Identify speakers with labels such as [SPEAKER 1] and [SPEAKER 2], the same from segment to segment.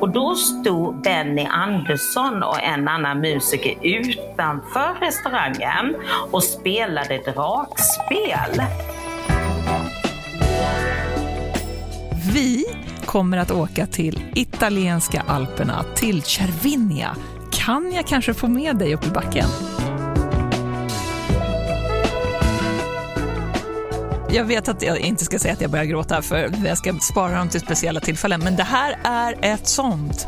[SPEAKER 1] Och då stod Benny Andersson och en annan musiker utanför restaurangen och spelade dragspel.
[SPEAKER 2] Vi kommer att åka till italienska alperna, till Cervinia. Kan jag kanske få med dig upp i backen? Jag vet att jag inte ska säga att jag börjar gråta, för jag ska spara dem till speciella tillfällen, men det här är ett sånt.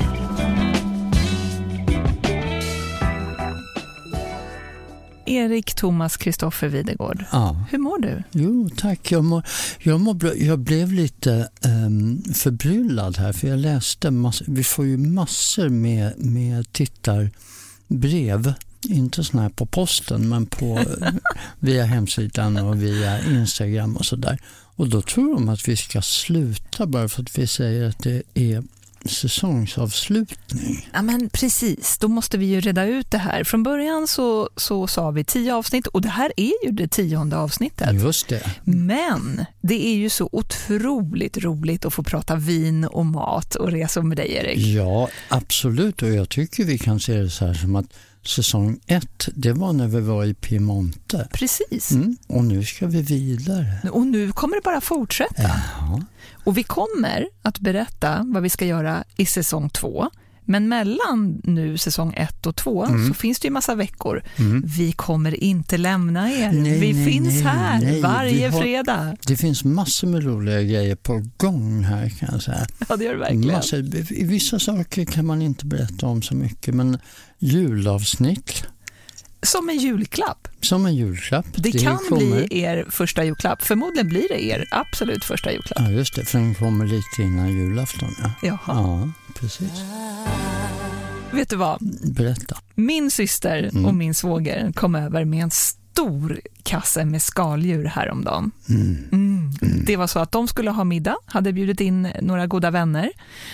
[SPEAKER 2] Erik Thomas Kristoffer Videgård,
[SPEAKER 3] Ja.
[SPEAKER 2] hur mår du?
[SPEAKER 3] Jo, tack. Jag, mår, jag, mår bra. jag blev lite um, förbryllad här för jag läste, mass, vi får ju massor med, med tittarbrev. Inte sådana här på posten men på, via hemsidan och via Instagram och sådär. Och då tror de att vi ska sluta bara för att vi säger att det är säsongsavslutning.
[SPEAKER 2] Ja, men precis, då måste vi ju reda ut det här. Från början så, så sa vi tio avsnitt och det här är ju det tionde avsnittet.
[SPEAKER 3] Just det.
[SPEAKER 2] Men det är ju så otroligt roligt att få prata vin och mat och resor med dig, Erik.
[SPEAKER 3] Ja, absolut. Och jag tycker vi kan se det så här som att säsong ett, det var när vi var i Piemonte.
[SPEAKER 2] Precis.
[SPEAKER 3] Mm. Och nu ska vi vidare.
[SPEAKER 2] Och nu kommer det bara fortsätta.
[SPEAKER 3] Jaha.
[SPEAKER 2] Och vi kommer att berätta vad vi ska göra i säsong två. Men mellan nu säsong ett och två
[SPEAKER 3] Mm.
[SPEAKER 2] så finns det ju massa veckor. Vi kommer inte lämna er.
[SPEAKER 3] Nej,
[SPEAKER 2] vi
[SPEAKER 3] nej,
[SPEAKER 2] finns
[SPEAKER 3] nej,
[SPEAKER 2] här varje
[SPEAKER 3] har-
[SPEAKER 2] fredag.
[SPEAKER 3] Det finns massor med roliga grejer på gång här kan jag säga.
[SPEAKER 2] Ja, det gör det verkligen.
[SPEAKER 3] Massor, vissa saker kan man inte berätta om så mycket men julavsnitt
[SPEAKER 2] Som en julklapp.
[SPEAKER 3] som en julklapp.
[SPEAKER 2] Det, kan
[SPEAKER 3] kommer.
[SPEAKER 2] bli er första julklapp. Förmodligen blir det er absolut första julklapp.
[SPEAKER 3] Ja, just det, för den kommer lite innan julafton. Ja,
[SPEAKER 2] Jaha.
[SPEAKER 3] ja precis.
[SPEAKER 2] Vet du vad?
[SPEAKER 3] Berätta.
[SPEAKER 2] Min syster
[SPEAKER 3] Mm.
[SPEAKER 2] och min svåger kom över med en stor kasse med skaldjur häromdagen. Mm. Det var så att de skulle ha middag, hade bjudit in några goda vänner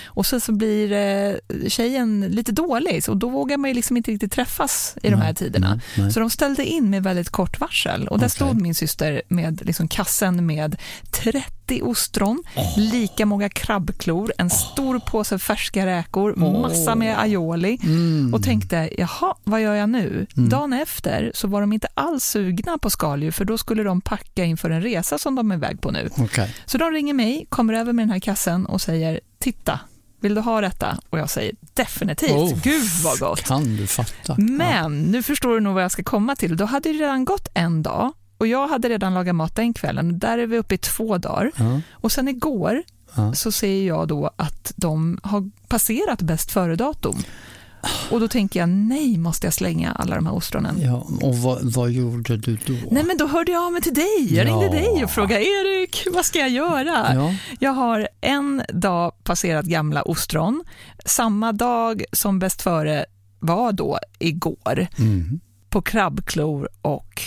[SPEAKER 2] och sen så blir eh, tjejen lite dålig och då vågar man ju liksom inte riktigt träffas i de här
[SPEAKER 3] Nej,
[SPEAKER 2] tiderna.
[SPEAKER 3] nej, nej.
[SPEAKER 2] Så de ställde in med väldigt kort varsel och där
[SPEAKER 3] Okej.
[SPEAKER 2] stod min syster med liksom kassen med 30 ostron, lika många krabbklor, en stor påse färska räkor, massa med aioli
[SPEAKER 3] Mm.
[SPEAKER 2] och tänkte, jaha, vad gör jag nu? Dagen efter så var de inte alls sugna på skaldjur för då skulle de packa inför en resa som de är iväg på nu.
[SPEAKER 3] Okej.
[SPEAKER 2] Så de ringer mig, kommer över med den här kassen och säger, titta, vill du ha detta? Och jag säger definitivt,
[SPEAKER 3] Oh,
[SPEAKER 2] gud vad gott.
[SPEAKER 3] Kan du fatta?
[SPEAKER 2] Men nu förstår du nog vad jag ska komma till. Då hade det redan gått en dag och jag hade redan lagat mat den kvällen. Där är vi uppe i två dagar.
[SPEAKER 3] Ja.
[SPEAKER 2] Och sen igår så ser jag då att de har passerat bäst före-datum. Och då tänker jag, nej, måste jag slänga alla de här ostronen?
[SPEAKER 3] Ja, och vad, vad gjorde du då?
[SPEAKER 2] Nej, men då hörde jag av mig till dig. Jag ringde
[SPEAKER 3] Ja.
[SPEAKER 2] dig och frågade, Erik, vad ska jag göra?
[SPEAKER 3] Ja.
[SPEAKER 2] Jag har en dag passerat gamla ostron, samma dag som bäst före var då igår,
[SPEAKER 3] Mm.
[SPEAKER 2] på krabbklor och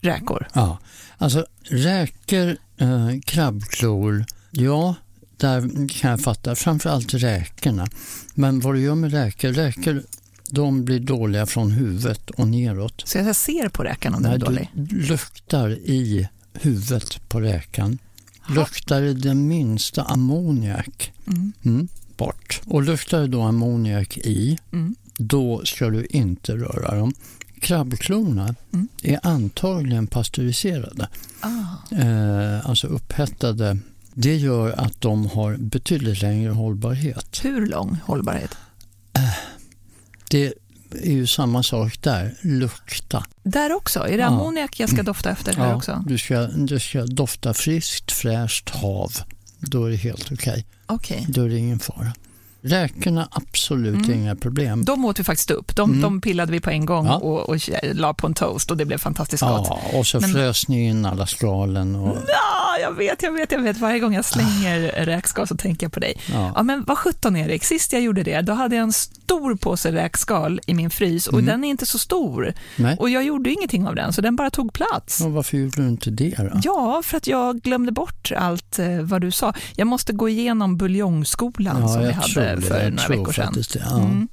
[SPEAKER 2] räkor.
[SPEAKER 3] Ja, alltså räkor, eh, krabbklor, ja, där kan jag fatta. Framförallt räkorna. Men vad du gör med räkor, räkor de blir dåliga från huvudet och neråt.
[SPEAKER 2] Så jag ser på räkan om den är dålig.
[SPEAKER 3] du luktar i huvudet på räkan, luktar det den minsta ammoniak,
[SPEAKER 2] Mm.
[SPEAKER 3] mm, bort. Och luktar det då ammoniak i,
[SPEAKER 2] Mm.
[SPEAKER 3] då ska du inte röra dem. Krabbklorna
[SPEAKER 2] Mm.
[SPEAKER 3] är antagligen pasteuriserade,
[SPEAKER 2] Ah.
[SPEAKER 3] eh, alltså upphettade. Det gör att de har betydligt längre hållbarhet.
[SPEAKER 2] Hur lång hållbarhet?
[SPEAKER 3] Det är ju samma sak där, lukta.
[SPEAKER 2] Där också? Är det
[SPEAKER 3] Ja.
[SPEAKER 2] ammoniak jag ska dofta efter här
[SPEAKER 3] Ja,
[SPEAKER 2] också?
[SPEAKER 3] du, ska, du ska dofta friskt, fräscht hav. Då är det helt okej.
[SPEAKER 2] Okej.
[SPEAKER 3] Då är det ingen fara. Räkorna, absolut
[SPEAKER 2] Mm.
[SPEAKER 3] inga problem.
[SPEAKER 2] De åt vi faktiskt upp. De,
[SPEAKER 3] Mm.
[SPEAKER 2] de pillade vi på en gång
[SPEAKER 3] Ja.
[SPEAKER 2] och, och la på en toast och det blev fantastiskt gott.
[SPEAKER 3] Ja, och så
[SPEAKER 2] Men-
[SPEAKER 3] frös ni in alla skalen. Och,
[SPEAKER 2] Ja, jag vet, jag vet, jag vet. Varje gång jag slänger räkskal så tänker jag på dig.
[SPEAKER 3] ja.
[SPEAKER 2] Ja, men vad sjutton Erik, sist jag gjorde det, då hade jag en stor påse räkskal i min frys och
[SPEAKER 3] Mm.
[SPEAKER 2] den är inte så stor.
[SPEAKER 3] Nej.
[SPEAKER 2] Och jag gjorde ingenting av den, så den bara tog plats.
[SPEAKER 3] Och varför gjorde du inte det då?
[SPEAKER 2] Ja, för att jag glömde bort allt eh, vad du sa. Jag måste gå igenom buljongskolan som vi hade för
[SPEAKER 3] jag
[SPEAKER 2] några veckor sedan.
[SPEAKER 3] Ja,
[SPEAKER 2] Mm.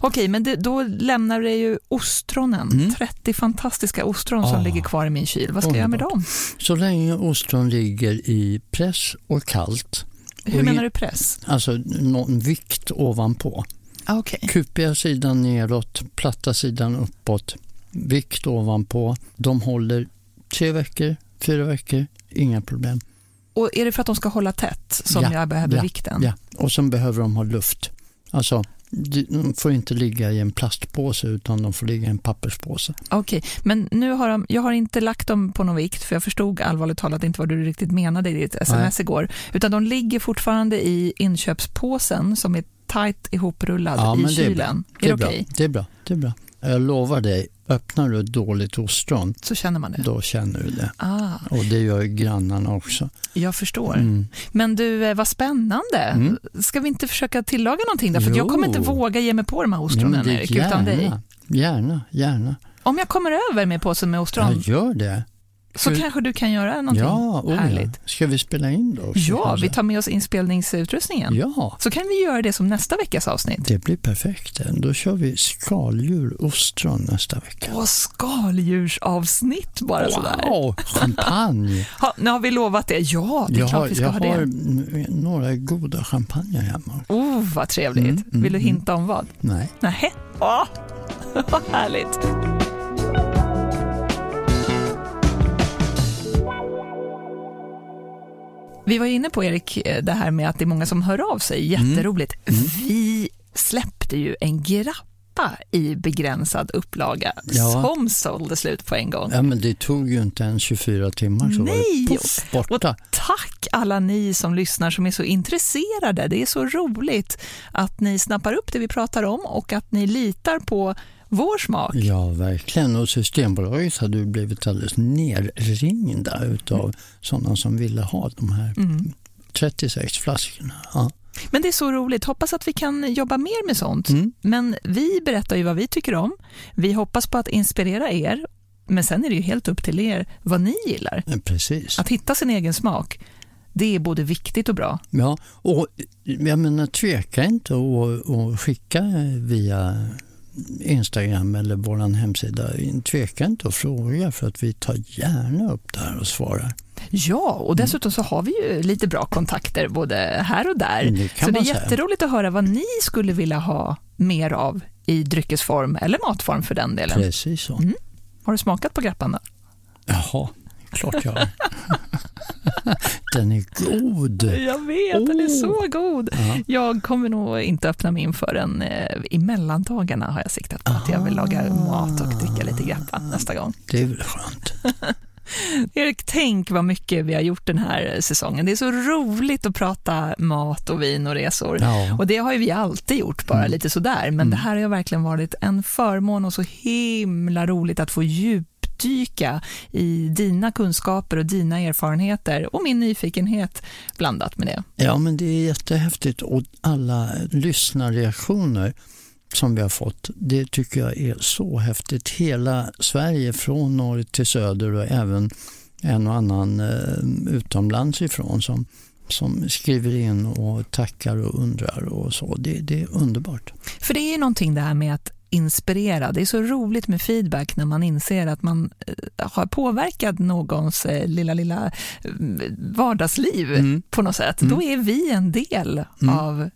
[SPEAKER 2] Okej, men det, då lämnar det ju ostronen.
[SPEAKER 3] Mm.
[SPEAKER 2] 30 fantastiska ostron som
[SPEAKER 3] Ah.
[SPEAKER 2] ligger kvar i min kyl. Vad ska jag göra med
[SPEAKER 3] Underbart.
[SPEAKER 2] dem?
[SPEAKER 3] Så länge ostron ligger i press och kallt
[SPEAKER 2] Hur
[SPEAKER 3] Och
[SPEAKER 2] menar du press?
[SPEAKER 3] Alltså någon vikt ovanpå.
[SPEAKER 2] Ah, Okej.
[SPEAKER 3] Kupiga sidan neråt, platta sidan uppåt, vikt ovanpå. De håller tre veckor, fyra veckor, inga problem.
[SPEAKER 2] Och är det för att de ska hålla tätt som
[SPEAKER 3] Ja,
[SPEAKER 2] jag behöver
[SPEAKER 3] ja,
[SPEAKER 2] vikten?
[SPEAKER 3] Ja, och sen behöver de ha luft. Alltså, de får inte ligga i en plastpåse utan de får ligga i en papperspåse.
[SPEAKER 2] Okej, men nu har de, jag har inte lagt dem på någon vikt för jag förstod allvarligt talat inte vad du riktigt menade i ditt sms igår. Utan de ligger fortfarande i inköpspåsen som är tajt ihoprullad
[SPEAKER 3] Ja,
[SPEAKER 2] i
[SPEAKER 3] men det är
[SPEAKER 2] kylen.
[SPEAKER 3] Det
[SPEAKER 2] är
[SPEAKER 3] är,
[SPEAKER 2] det
[SPEAKER 3] bra.
[SPEAKER 2] okej?
[SPEAKER 3] det är bra. Det är bra. Jag lovar dig, öppnar du ett dåligt ostron,
[SPEAKER 2] Så känner man det?
[SPEAKER 3] då känner du det.
[SPEAKER 2] Ah,
[SPEAKER 3] Och det gör grannarna också.
[SPEAKER 2] jag förstår.
[SPEAKER 3] Mm.
[SPEAKER 2] Men du, eh, vad spännande.
[SPEAKER 3] Mm.
[SPEAKER 2] Ska vi inte försöka tillaga någonting där? För
[SPEAKER 3] Jo.
[SPEAKER 2] jag kommer inte våga ge mig på de här ostronen, Erik, utan dig.
[SPEAKER 3] gärna, gärna, gärna.
[SPEAKER 2] Om jag kommer över med påsen med ostron
[SPEAKER 3] Ja, gör det.
[SPEAKER 2] Så
[SPEAKER 3] för-
[SPEAKER 2] kanske du kan göra någonting
[SPEAKER 3] Ja, oh,
[SPEAKER 2] härligt.
[SPEAKER 3] Ska vi spela in då?
[SPEAKER 2] Ja,
[SPEAKER 3] kanske?
[SPEAKER 2] vi tar med oss inspelningsutrustningen.
[SPEAKER 3] Ja,
[SPEAKER 2] Så kan vi göra det som nästa veckas avsnitt.
[SPEAKER 3] det blir perfekt. Då kör vi skaldjur ostron nästa vecka.
[SPEAKER 2] Och skaldjursavsnitt bara sådär.
[SPEAKER 3] Wow, champagne!
[SPEAKER 2] Ha, nu har vi lovat det. Ja, det är
[SPEAKER 3] jag
[SPEAKER 2] klart
[SPEAKER 3] har,
[SPEAKER 2] vi ska
[SPEAKER 3] jag
[SPEAKER 2] ha
[SPEAKER 3] har
[SPEAKER 2] det.
[SPEAKER 3] n- några goda champagne hemma.
[SPEAKER 2] Oh, vad trevligt.
[SPEAKER 3] Mm, mm,
[SPEAKER 2] Vill du
[SPEAKER 3] mm.
[SPEAKER 2] hinta om vad?
[SPEAKER 3] Nej.
[SPEAKER 2] Nej. Åh, vad härligt. Vi var inne på, Erik, det här med att det är många som hör av sig. Jätteroligt.
[SPEAKER 3] Mm.
[SPEAKER 2] Vi släppte ju en grappa i begränsad upplaga
[SPEAKER 3] Ja.
[SPEAKER 2] som sålde slut på en gång.
[SPEAKER 3] Ja, men det tog ju inte ens 24 timmar så
[SPEAKER 2] Nej,
[SPEAKER 3] var det poff, borta.
[SPEAKER 2] Tack alla ni som lyssnar som är så intresserade. Det är så roligt att ni snappar upp det vi pratar om och att ni litar på vår smak.
[SPEAKER 3] Ja, verkligen. Och Systembolaget hade ju blivit alldeles nerringda utav sådana som ville ha de här
[SPEAKER 2] Mm.
[SPEAKER 3] 36 flaskorna. Ja.
[SPEAKER 2] Men det är så roligt. Hoppas att vi kan jobba mer med sånt.
[SPEAKER 3] Mm.
[SPEAKER 2] Men vi berättar ju vad vi tycker om. Vi hoppas på att inspirera er. Men sen är det ju helt upp till er vad ni gillar.
[SPEAKER 3] Precis.
[SPEAKER 2] Att hitta sin egen smak, det är både viktigt och bra.
[SPEAKER 3] Ja, och jag menar tveka inte att skicka via Instagram eller vår hemsida. Tveka inte att fråga för att vi tar gärna upp det här och svarar.
[SPEAKER 2] Ja, och dessutom så har vi ju lite bra kontakter både här och där.
[SPEAKER 3] Det kan
[SPEAKER 2] så det är
[SPEAKER 3] säga.
[SPEAKER 2] jätteroligt att höra vad ni skulle vilja ha mer av i dryckesform eller matform för den delen.
[SPEAKER 3] Precis så.
[SPEAKER 2] Mm. Har du smakat på grappan då?
[SPEAKER 3] Jaha, klart jag. Den är god.
[SPEAKER 2] Jag vet, den är
[SPEAKER 3] Oh.
[SPEAKER 2] så god.
[SPEAKER 3] Ja.
[SPEAKER 2] Jag kommer nog inte öppna min förrän eh, i mellandagarna har jag siktat på att jag vill laga mat och dricka lite grappa nästa gång.
[SPEAKER 3] Det är väl skönt.
[SPEAKER 2] Erik, tänk vad mycket vi har gjort den här säsongen. Det är så roligt att prata mat och vin och resor.
[SPEAKER 3] Ja.
[SPEAKER 2] Och det har ju vi alltid gjort, bara lite sådär. Men det här har verkligen varit en förmån och så himla roligt att få djupdyka i dina kunskaper och dina erfarenheter och min nyfikenhet blandat med det.
[SPEAKER 3] Ja, men det är jättehäftigt och alla lyssnarreaktioner som vi har fått, det tycker jag är så häftigt. Hela Sverige från norr till söder och även en och annan eh, utomlands ifrån som, som skriver in och tackar och undrar och så. Det, det är underbart.
[SPEAKER 2] För det är ju någonting det här med att inspirera. Det är så roligt med feedback när man inser att man eh, har påverkat någons eh, lilla, lilla eh, vardagsliv
[SPEAKER 3] Mm.
[SPEAKER 2] på något sätt.
[SPEAKER 3] Mm.
[SPEAKER 2] Då är vi en del
[SPEAKER 3] Mm.
[SPEAKER 2] av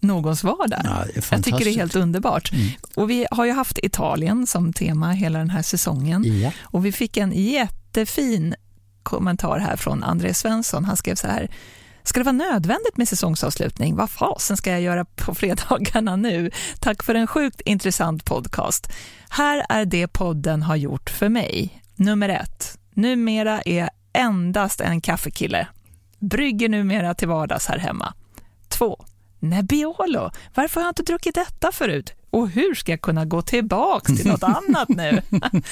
[SPEAKER 2] någons vardag.
[SPEAKER 3] Ja,
[SPEAKER 2] Jag tycker det är helt underbart.
[SPEAKER 3] Mm.
[SPEAKER 2] Och vi har ju haft Italien som tema hela den här säsongen.
[SPEAKER 3] Ja.
[SPEAKER 2] Och vi fick en jättefin kommentar här från André Svensson. Han skrev så här. Ska det vara nödvändigt med säsongsavslutning? Vad fasen ska jag göra på fredagarna nu? Tack för en sjukt intressant podcast. Här är det podden har gjort för mig. Nummer ett. Numera är jag endast en kaffekille. Brygger numera till vardags här hemma. Två. Nebbiolo. Varför har jag inte druckit detta förut? Och hur ska jag kunna gå tillbaks till något annat nu?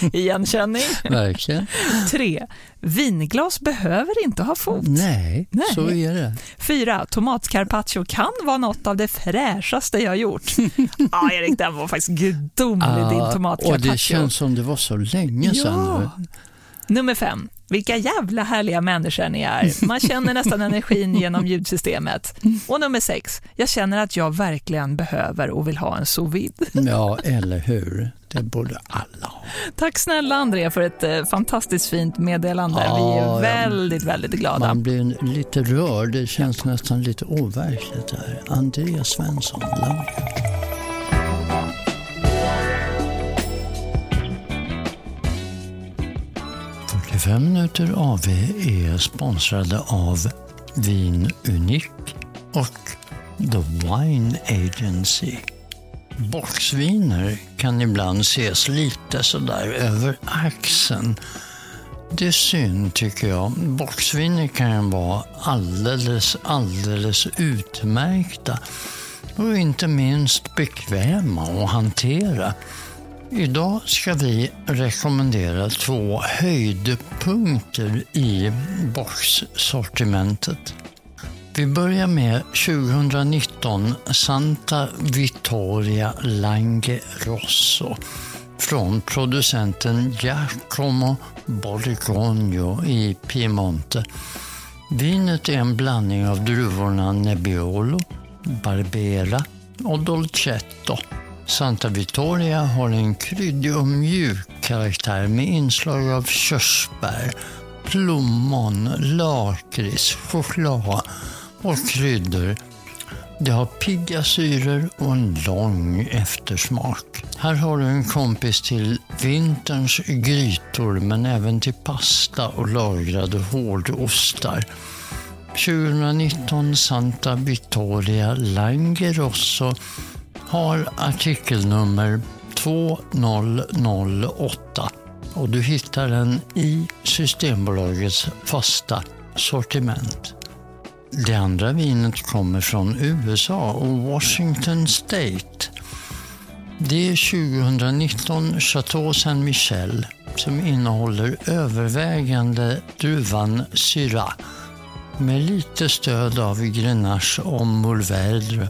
[SPEAKER 2] Igenkänning.
[SPEAKER 3] Verkligen.
[SPEAKER 2] Tre. Vinglas behöver inte ha fot.
[SPEAKER 3] Nej,
[SPEAKER 2] Nej.
[SPEAKER 3] så är det.
[SPEAKER 2] Fyra. Tomatcarpaccio kan vara något av det fräschaste jag gjort. Ja, Erik, den var faktiskt gudomlig, din
[SPEAKER 3] Ah, och
[SPEAKER 2] tomatcarpaccio.
[SPEAKER 3] det känns som det var så länge sedan nu.
[SPEAKER 2] Nummer fem. Vilka jävla härliga människor ni är. Man känner nästan energin genom ljudsystemet. Och nummer sex, jag känner att jag verkligen behöver och vill ha en sous vide.
[SPEAKER 3] Ja, eller hur. Det borde alla ha.
[SPEAKER 2] Tack snälla André för ett eh, fantastiskt fint meddelande.
[SPEAKER 3] Ja,
[SPEAKER 2] Vi är väldigt,
[SPEAKER 3] ja.
[SPEAKER 2] väldigt glada.
[SPEAKER 3] Man blir lite rörd. Det känns nästan lite overkligt. Här. André Svensson, Lager. 45 minuter AV är sponsrade av Vin Unik och The Wine Agency. Boxviner kan ibland ses lite sådär över axeln. Det är synd tycker jag. Boxviner kan vara alldeles, alldeles utmärkta och inte minst bekväma att hantera. Idag ska vi rekommendera två höjdpunkter i boxsortimentet. Vi börjar med 2019 Santa Vittoria Lange Rosso från producenten Giacomo Borgogno i Piemonte. Vinet är en blandning av druvorna Nebbiolo, Barbera och Dolcetto. Santa Vittoria har en kryddig och mjuk karaktär med inslag av körsbär, plommon, lakrits, choklad och kryddor. Det har pigga syror och en lång eftersmak. Här har du en kompis till vinterns grytor men även till pasta och lagrade hårdostar. 2019 Santa Vittoria Langerosso har artikelnummer 2008 och du hittar den i Systembolagets fasta sortiment. Det andra vinet kommer från USA och Washington State. Det är 2019 Chateau Saint Michel som innehåller övervägande druvan Syrah med lite stöd av Grenache och Mourvèdre.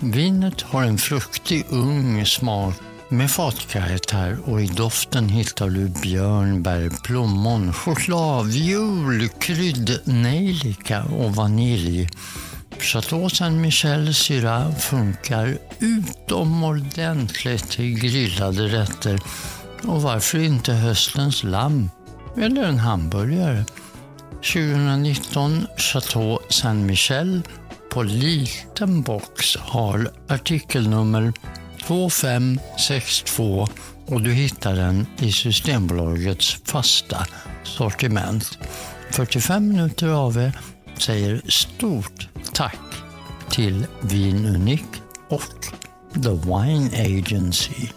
[SPEAKER 3] Vinet har en fruktig ung smak med fatkaraktär och i doften hittar du björnbär, plommon, choklad, viol, krydd, nejlika och vanilj. Chateau Saint Michel Syrah funkar utomordentligt till grillade rätter och varför inte höstens lamm eller en hamburgare. 2019 Chateau Saint Michel på liten box har artikelnummer 2562 och du hittar den i Systembolagets fasta sortiment. 45 minuter av er säger stort tack till Vin Unik och The Wine Agency.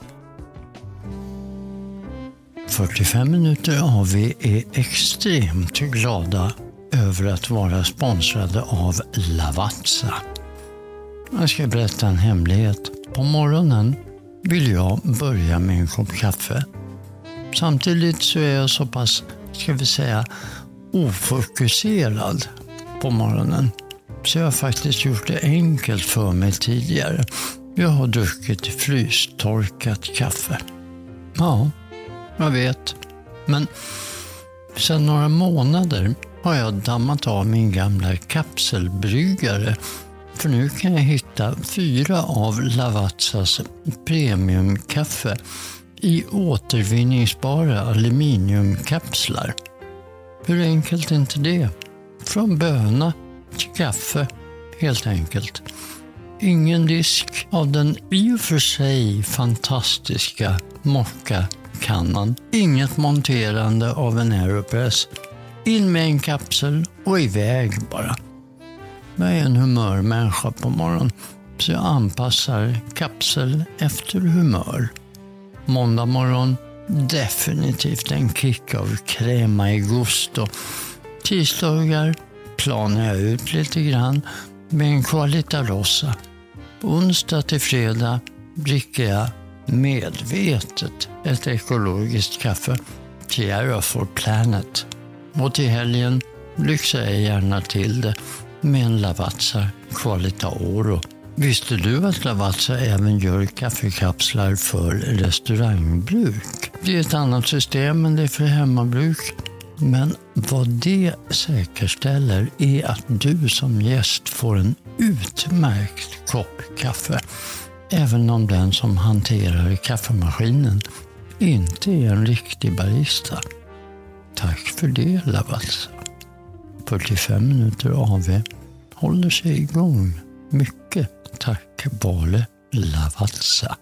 [SPEAKER 3] 45 minuter AV är extremt glada över att vara sponsrade av Lavazza. Jag ska berätta en hemlighet. På morgonen vill jag börja med en kopp kaffe. Samtidigt så är jag så pass, ska vi säga, ofokuserad på morgonen. Så jag har faktiskt gjort det enkelt för mig tidigare. Jag har druckit frystorkat kaffe. Ja, jag vet. Men sedan några månader har jag dammat av min gamla kapselbryggare för nu kan jag hitta fyra av Lavazzas premiumkaffe i återvinningsbara aluminiumkapslar. Hur enkelt är inte det? Från böna till kaffe, helt enkelt. Ingen disk av den i och för sig fantastiska mockakannan. Inget monterande av en Aeropress. In med en kapsel och iväg bara. Jag är en humörmänniska på morgonen, så jag anpassar kapsel efter humör. Måndag morgon, definitivt en kick av crema i gusto. Tisdagar planar jag ut lite grann med en Qualita Rossa. Onsdag till fredag dricker jag medvetet ett ekologiskt kaffe, Tierra for Planet. Och till helgen lyxar jag gärna till det med en Lavazza Qualita Oro. Visste du att Lavazza även gör kaffekapslar för restaurangbruk? Det är ett annat system än det är för hemmabruk. Men vad det säkerställer är att du som gäst får en utmärkt kopp kaffe. Även om den som hanterar kaffemaskinen inte är en riktig barista. Tack för det Lavazza. 45 minuter AV håller sig igång. Mycket tack vare Lavazza.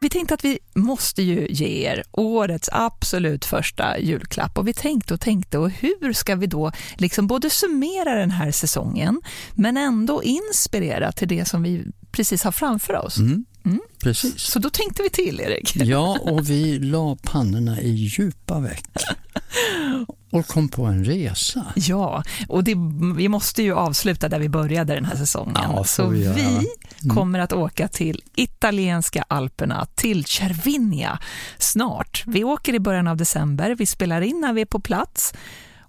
[SPEAKER 2] Vi tänkte att vi måste ju ge er årets absolut första julklapp och vi tänkte och tänkte och hur ska vi då liksom både summera den här säsongen men ändå inspirera till det som vi precis har framför oss.
[SPEAKER 3] Mm. Mm. Precis.
[SPEAKER 2] Så då tänkte vi till, Erik.
[SPEAKER 3] Ja, och vi la pannorna i djupa veck och kom på en resa.
[SPEAKER 2] Ja, och det, vi måste ju avsluta där vi började den här säsongen.
[SPEAKER 3] Ja,
[SPEAKER 2] Så
[SPEAKER 3] vi,
[SPEAKER 2] vi mm. kommer att åka till italienska alperna, till Cervinia, snart. Vi åker i början av december, vi spelar in när vi är på plats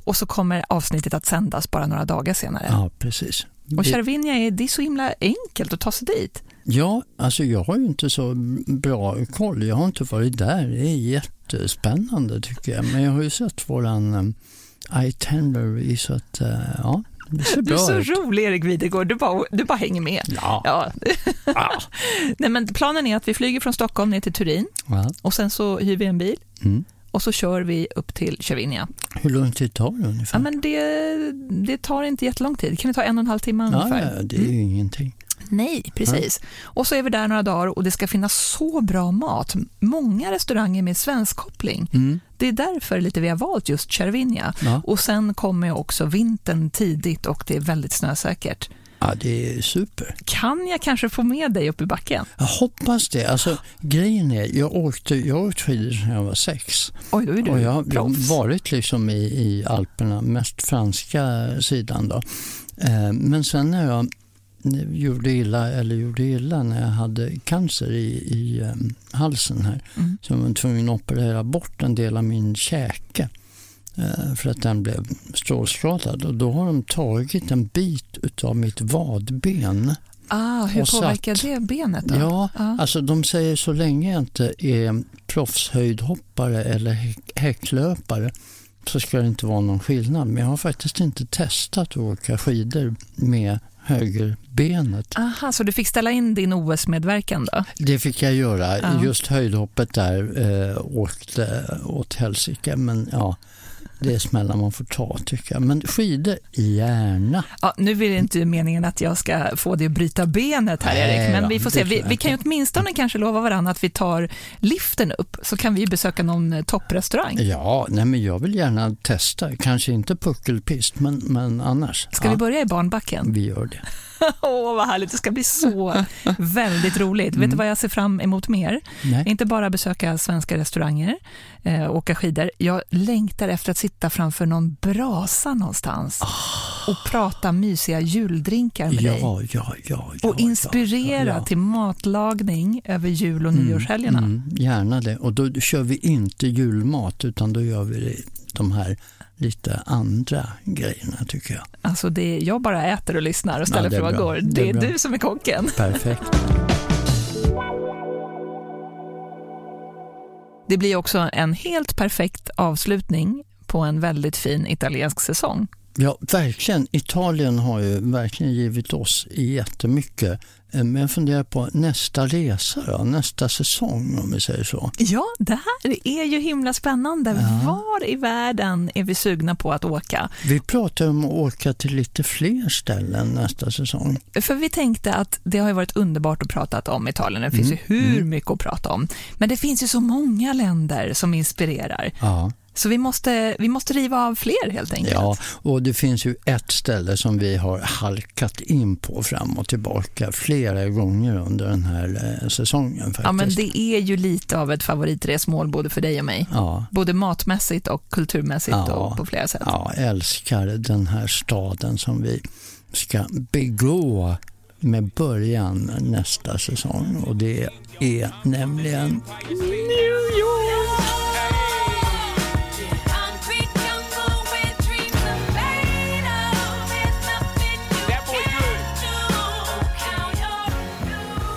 [SPEAKER 2] och så kommer avsnittet att sändas bara några dagar senare.
[SPEAKER 3] Ja, precis.
[SPEAKER 2] Och Cervinia är, det är så himla enkelt att ta sig dit.
[SPEAKER 3] Ja, alltså jag har ju inte så bra koll. Jag har inte varit där. Det är jättespännande tycker jag. Men jag har ju sett våran um, itinerary så att uh, ja, det ser bra
[SPEAKER 2] Du är
[SPEAKER 3] ut.
[SPEAKER 2] så rolig Erik Videgård, du bara, du bara hänger med.
[SPEAKER 3] Ja.
[SPEAKER 2] Ja.
[SPEAKER 3] Ja.
[SPEAKER 2] Nej, men planen är att vi flyger från Stockholm ner till Turin
[SPEAKER 3] Ja.
[SPEAKER 2] och sen så hyr vi en bil
[SPEAKER 3] Mm.
[SPEAKER 2] och så kör vi upp till Cervinia.
[SPEAKER 3] Hur lång tid tar det ungefär?
[SPEAKER 2] Ja, men det, det tar inte jättelång tid, det kan ta en och en halv timme ungefär.
[SPEAKER 3] ja, det är ju ingenting.
[SPEAKER 2] Nej, precis. Och så är vi där några dagar och det ska finnas så bra mat. Många restauranger med svenskkoppling.
[SPEAKER 3] Mm.
[SPEAKER 2] Det är därför lite vi har valt just Cervinia.
[SPEAKER 3] Ja.
[SPEAKER 2] Och sen kommer också vintern tidigt och det är väldigt snösäkert.
[SPEAKER 3] ja, det är super.
[SPEAKER 2] Kan jag kanske få med dig upp i backen?
[SPEAKER 3] Jag hoppas det. Alltså, grejen är, jag åkte, jag har åkt skidor sedan jag var sex.
[SPEAKER 2] Oj, då är du
[SPEAKER 3] Och jag, jag har varit liksom i, i Alperna, mest franska sidan. Då. Eh, men sen när jag gjorde illa, eller gjorde illa när jag hade cancer i, i eh, halsen här,
[SPEAKER 2] Mm.
[SPEAKER 3] så jag var tvungen att operera bort en del av min käke eh, för att den blev strålskadad. Och då har de tagit en bit av mitt vadben.
[SPEAKER 2] Ah, hur
[SPEAKER 3] och satt-
[SPEAKER 2] påverkar det benet då?
[SPEAKER 3] Ja,
[SPEAKER 2] Ja.
[SPEAKER 3] alltså de säger så länge jag inte är proffshöjdhoppare eller häck- häcklöpare så ska det inte vara någon skillnad. Men jag har faktiskt inte testat att åka skidor med högerbenet.
[SPEAKER 2] Aha, så du fick ställa in din OS-medverkan då?
[SPEAKER 3] Det fick jag göra.
[SPEAKER 2] Ja.
[SPEAKER 3] Just höjdhoppet där eh, åkte åt helsike. Men ja, det är smällar man får ta tycker jag. Men skidor, gärna.
[SPEAKER 2] Ja, nu vill inte meningen att jag ska få dig att bryta benet här
[SPEAKER 3] Nej
[SPEAKER 2] Erik, men vi får
[SPEAKER 3] det
[SPEAKER 2] se. Vi, vi kan ju åtminstone kanske lova varandra att vi tar liften upp, så kan vi besöka någon eh, topprestaurang.
[SPEAKER 3] Ja, nej men jag vill gärna testa. Kanske inte puckelpist, men, men annars.
[SPEAKER 2] Ska
[SPEAKER 3] ja,
[SPEAKER 2] vi börja i barnbacken?
[SPEAKER 3] vi gör det.
[SPEAKER 2] Åh, vad härligt. Det ska bli så väldigt roligt. Vet du vad jag ser fram emot mer?
[SPEAKER 3] Nej.
[SPEAKER 2] Inte bara besöka svenska restauranger, eh, åka skidor. Jag längtar efter att sitta framför någon brasa någonstans och prata mysiga juldrinkar med dig.
[SPEAKER 3] Ja, ja, ja, ja.
[SPEAKER 2] Och inspirera
[SPEAKER 3] ja, ja.
[SPEAKER 2] till matlagning över jul och nyårshelgerna.
[SPEAKER 3] Mm, gärna det. Och då kör vi inte julmat utan då gör vi det, de här lite andra grejerna tycker jag.
[SPEAKER 2] Alltså det, jag bara äter och lyssnar och ställer
[SPEAKER 3] Ja, det är bra.
[SPEAKER 2] frågor.
[SPEAKER 3] Det
[SPEAKER 2] Det
[SPEAKER 3] är
[SPEAKER 2] är,
[SPEAKER 3] bra.
[SPEAKER 2] du som är kocken.
[SPEAKER 3] Perfekt.
[SPEAKER 2] Det blir också en helt perfekt avslutning på en väldigt fin italiensk säsong.
[SPEAKER 3] Ja, verkligen. Italien har ju verkligen givit oss jättemycket. Men jag funderar på nästa resa då, nästa säsong om vi säger så.
[SPEAKER 2] Ja, det här är ju himla spännande.
[SPEAKER 3] Ja.
[SPEAKER 2] Var i världen är vi sugna på att åka?
[SPEAKER 3] Vi pratar om att åka till lite fler ställen nästa säsong.
[SPEAKER 2] För vi tänkte att det har ju varit underbart att prata om Italien. Det finns
[SPEAKER 3] Mm,
[SPEAKER 2] ju hur mycket att prata om. Men det finns ju så många länder som inspirerar.
[SPEAKER 3] Ja.
[SPEAKER 2] Så vi måste, vi måste riva av fler helt enkelt.
[SPEAKER 3] Ja, och det finns ju ett ställe som vi har halkat in på fram och tillbaka flera gånger under den här eh, säsongen faktiskt.
[SPEAKER 2] Ja, men det är ju lite av ett favoritresmål både för dig och mig.
[SPEAKER 3] ja,
[SPEAKER 2] Både matmässigt och kulturmässigt
[SPEAKER 3] Ja.
[SPEAKER 2] och på flera sätt.
[SPEAKER 3] ja, älskar den här staden som vi ska begå med början nästa säsong och det är nämligen
[SPEAKER 2] New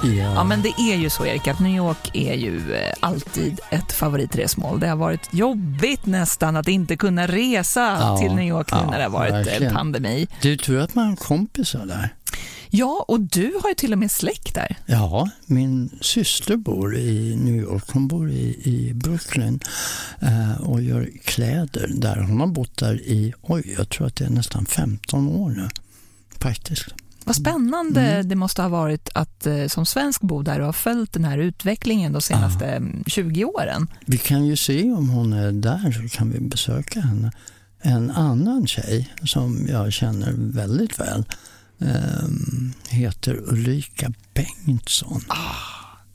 [SPEAKER 3] Ja,
[SPEAKER 2] Ja, men det är ju så Erik, att New York är ju eh, alltid ett favoritresmål. Det har varit jobbigt nästan att inte kunna resa
[SPEAKER 3] Ja,
[SPEAKER 2] till New York nu
[SPEAKER 3] ja,
[SPEAKER 2] när det har varit eh,
[SPEAKER 3] verkligen.
[SPEAKER 2] pandemi.
[SPEAKER 3] Du tror att man har kompisar där?
[SPEAKER 2] Ja, och du har ju till och med släkt där.
[SPEAKER 3] Ja, min syster bor i New York. Hon bor i, i Brooklyn eh, och gör kläder där. Hon har bott där i, oj, jag tror att det är nästan 15 år nu. Faktiskt.
[SPEAKER 2] Vad spännande det måste ha varit att eh, som svensk bo där och ha följt den här utvecklingen de senaste mm, 20 åren.
[SPEAKER 3] Vi kan ju se om hon är där så kan vi besöka henne. En annan tjej som jag känner väldigt väl ehm, heter Ulrika Bengtsson.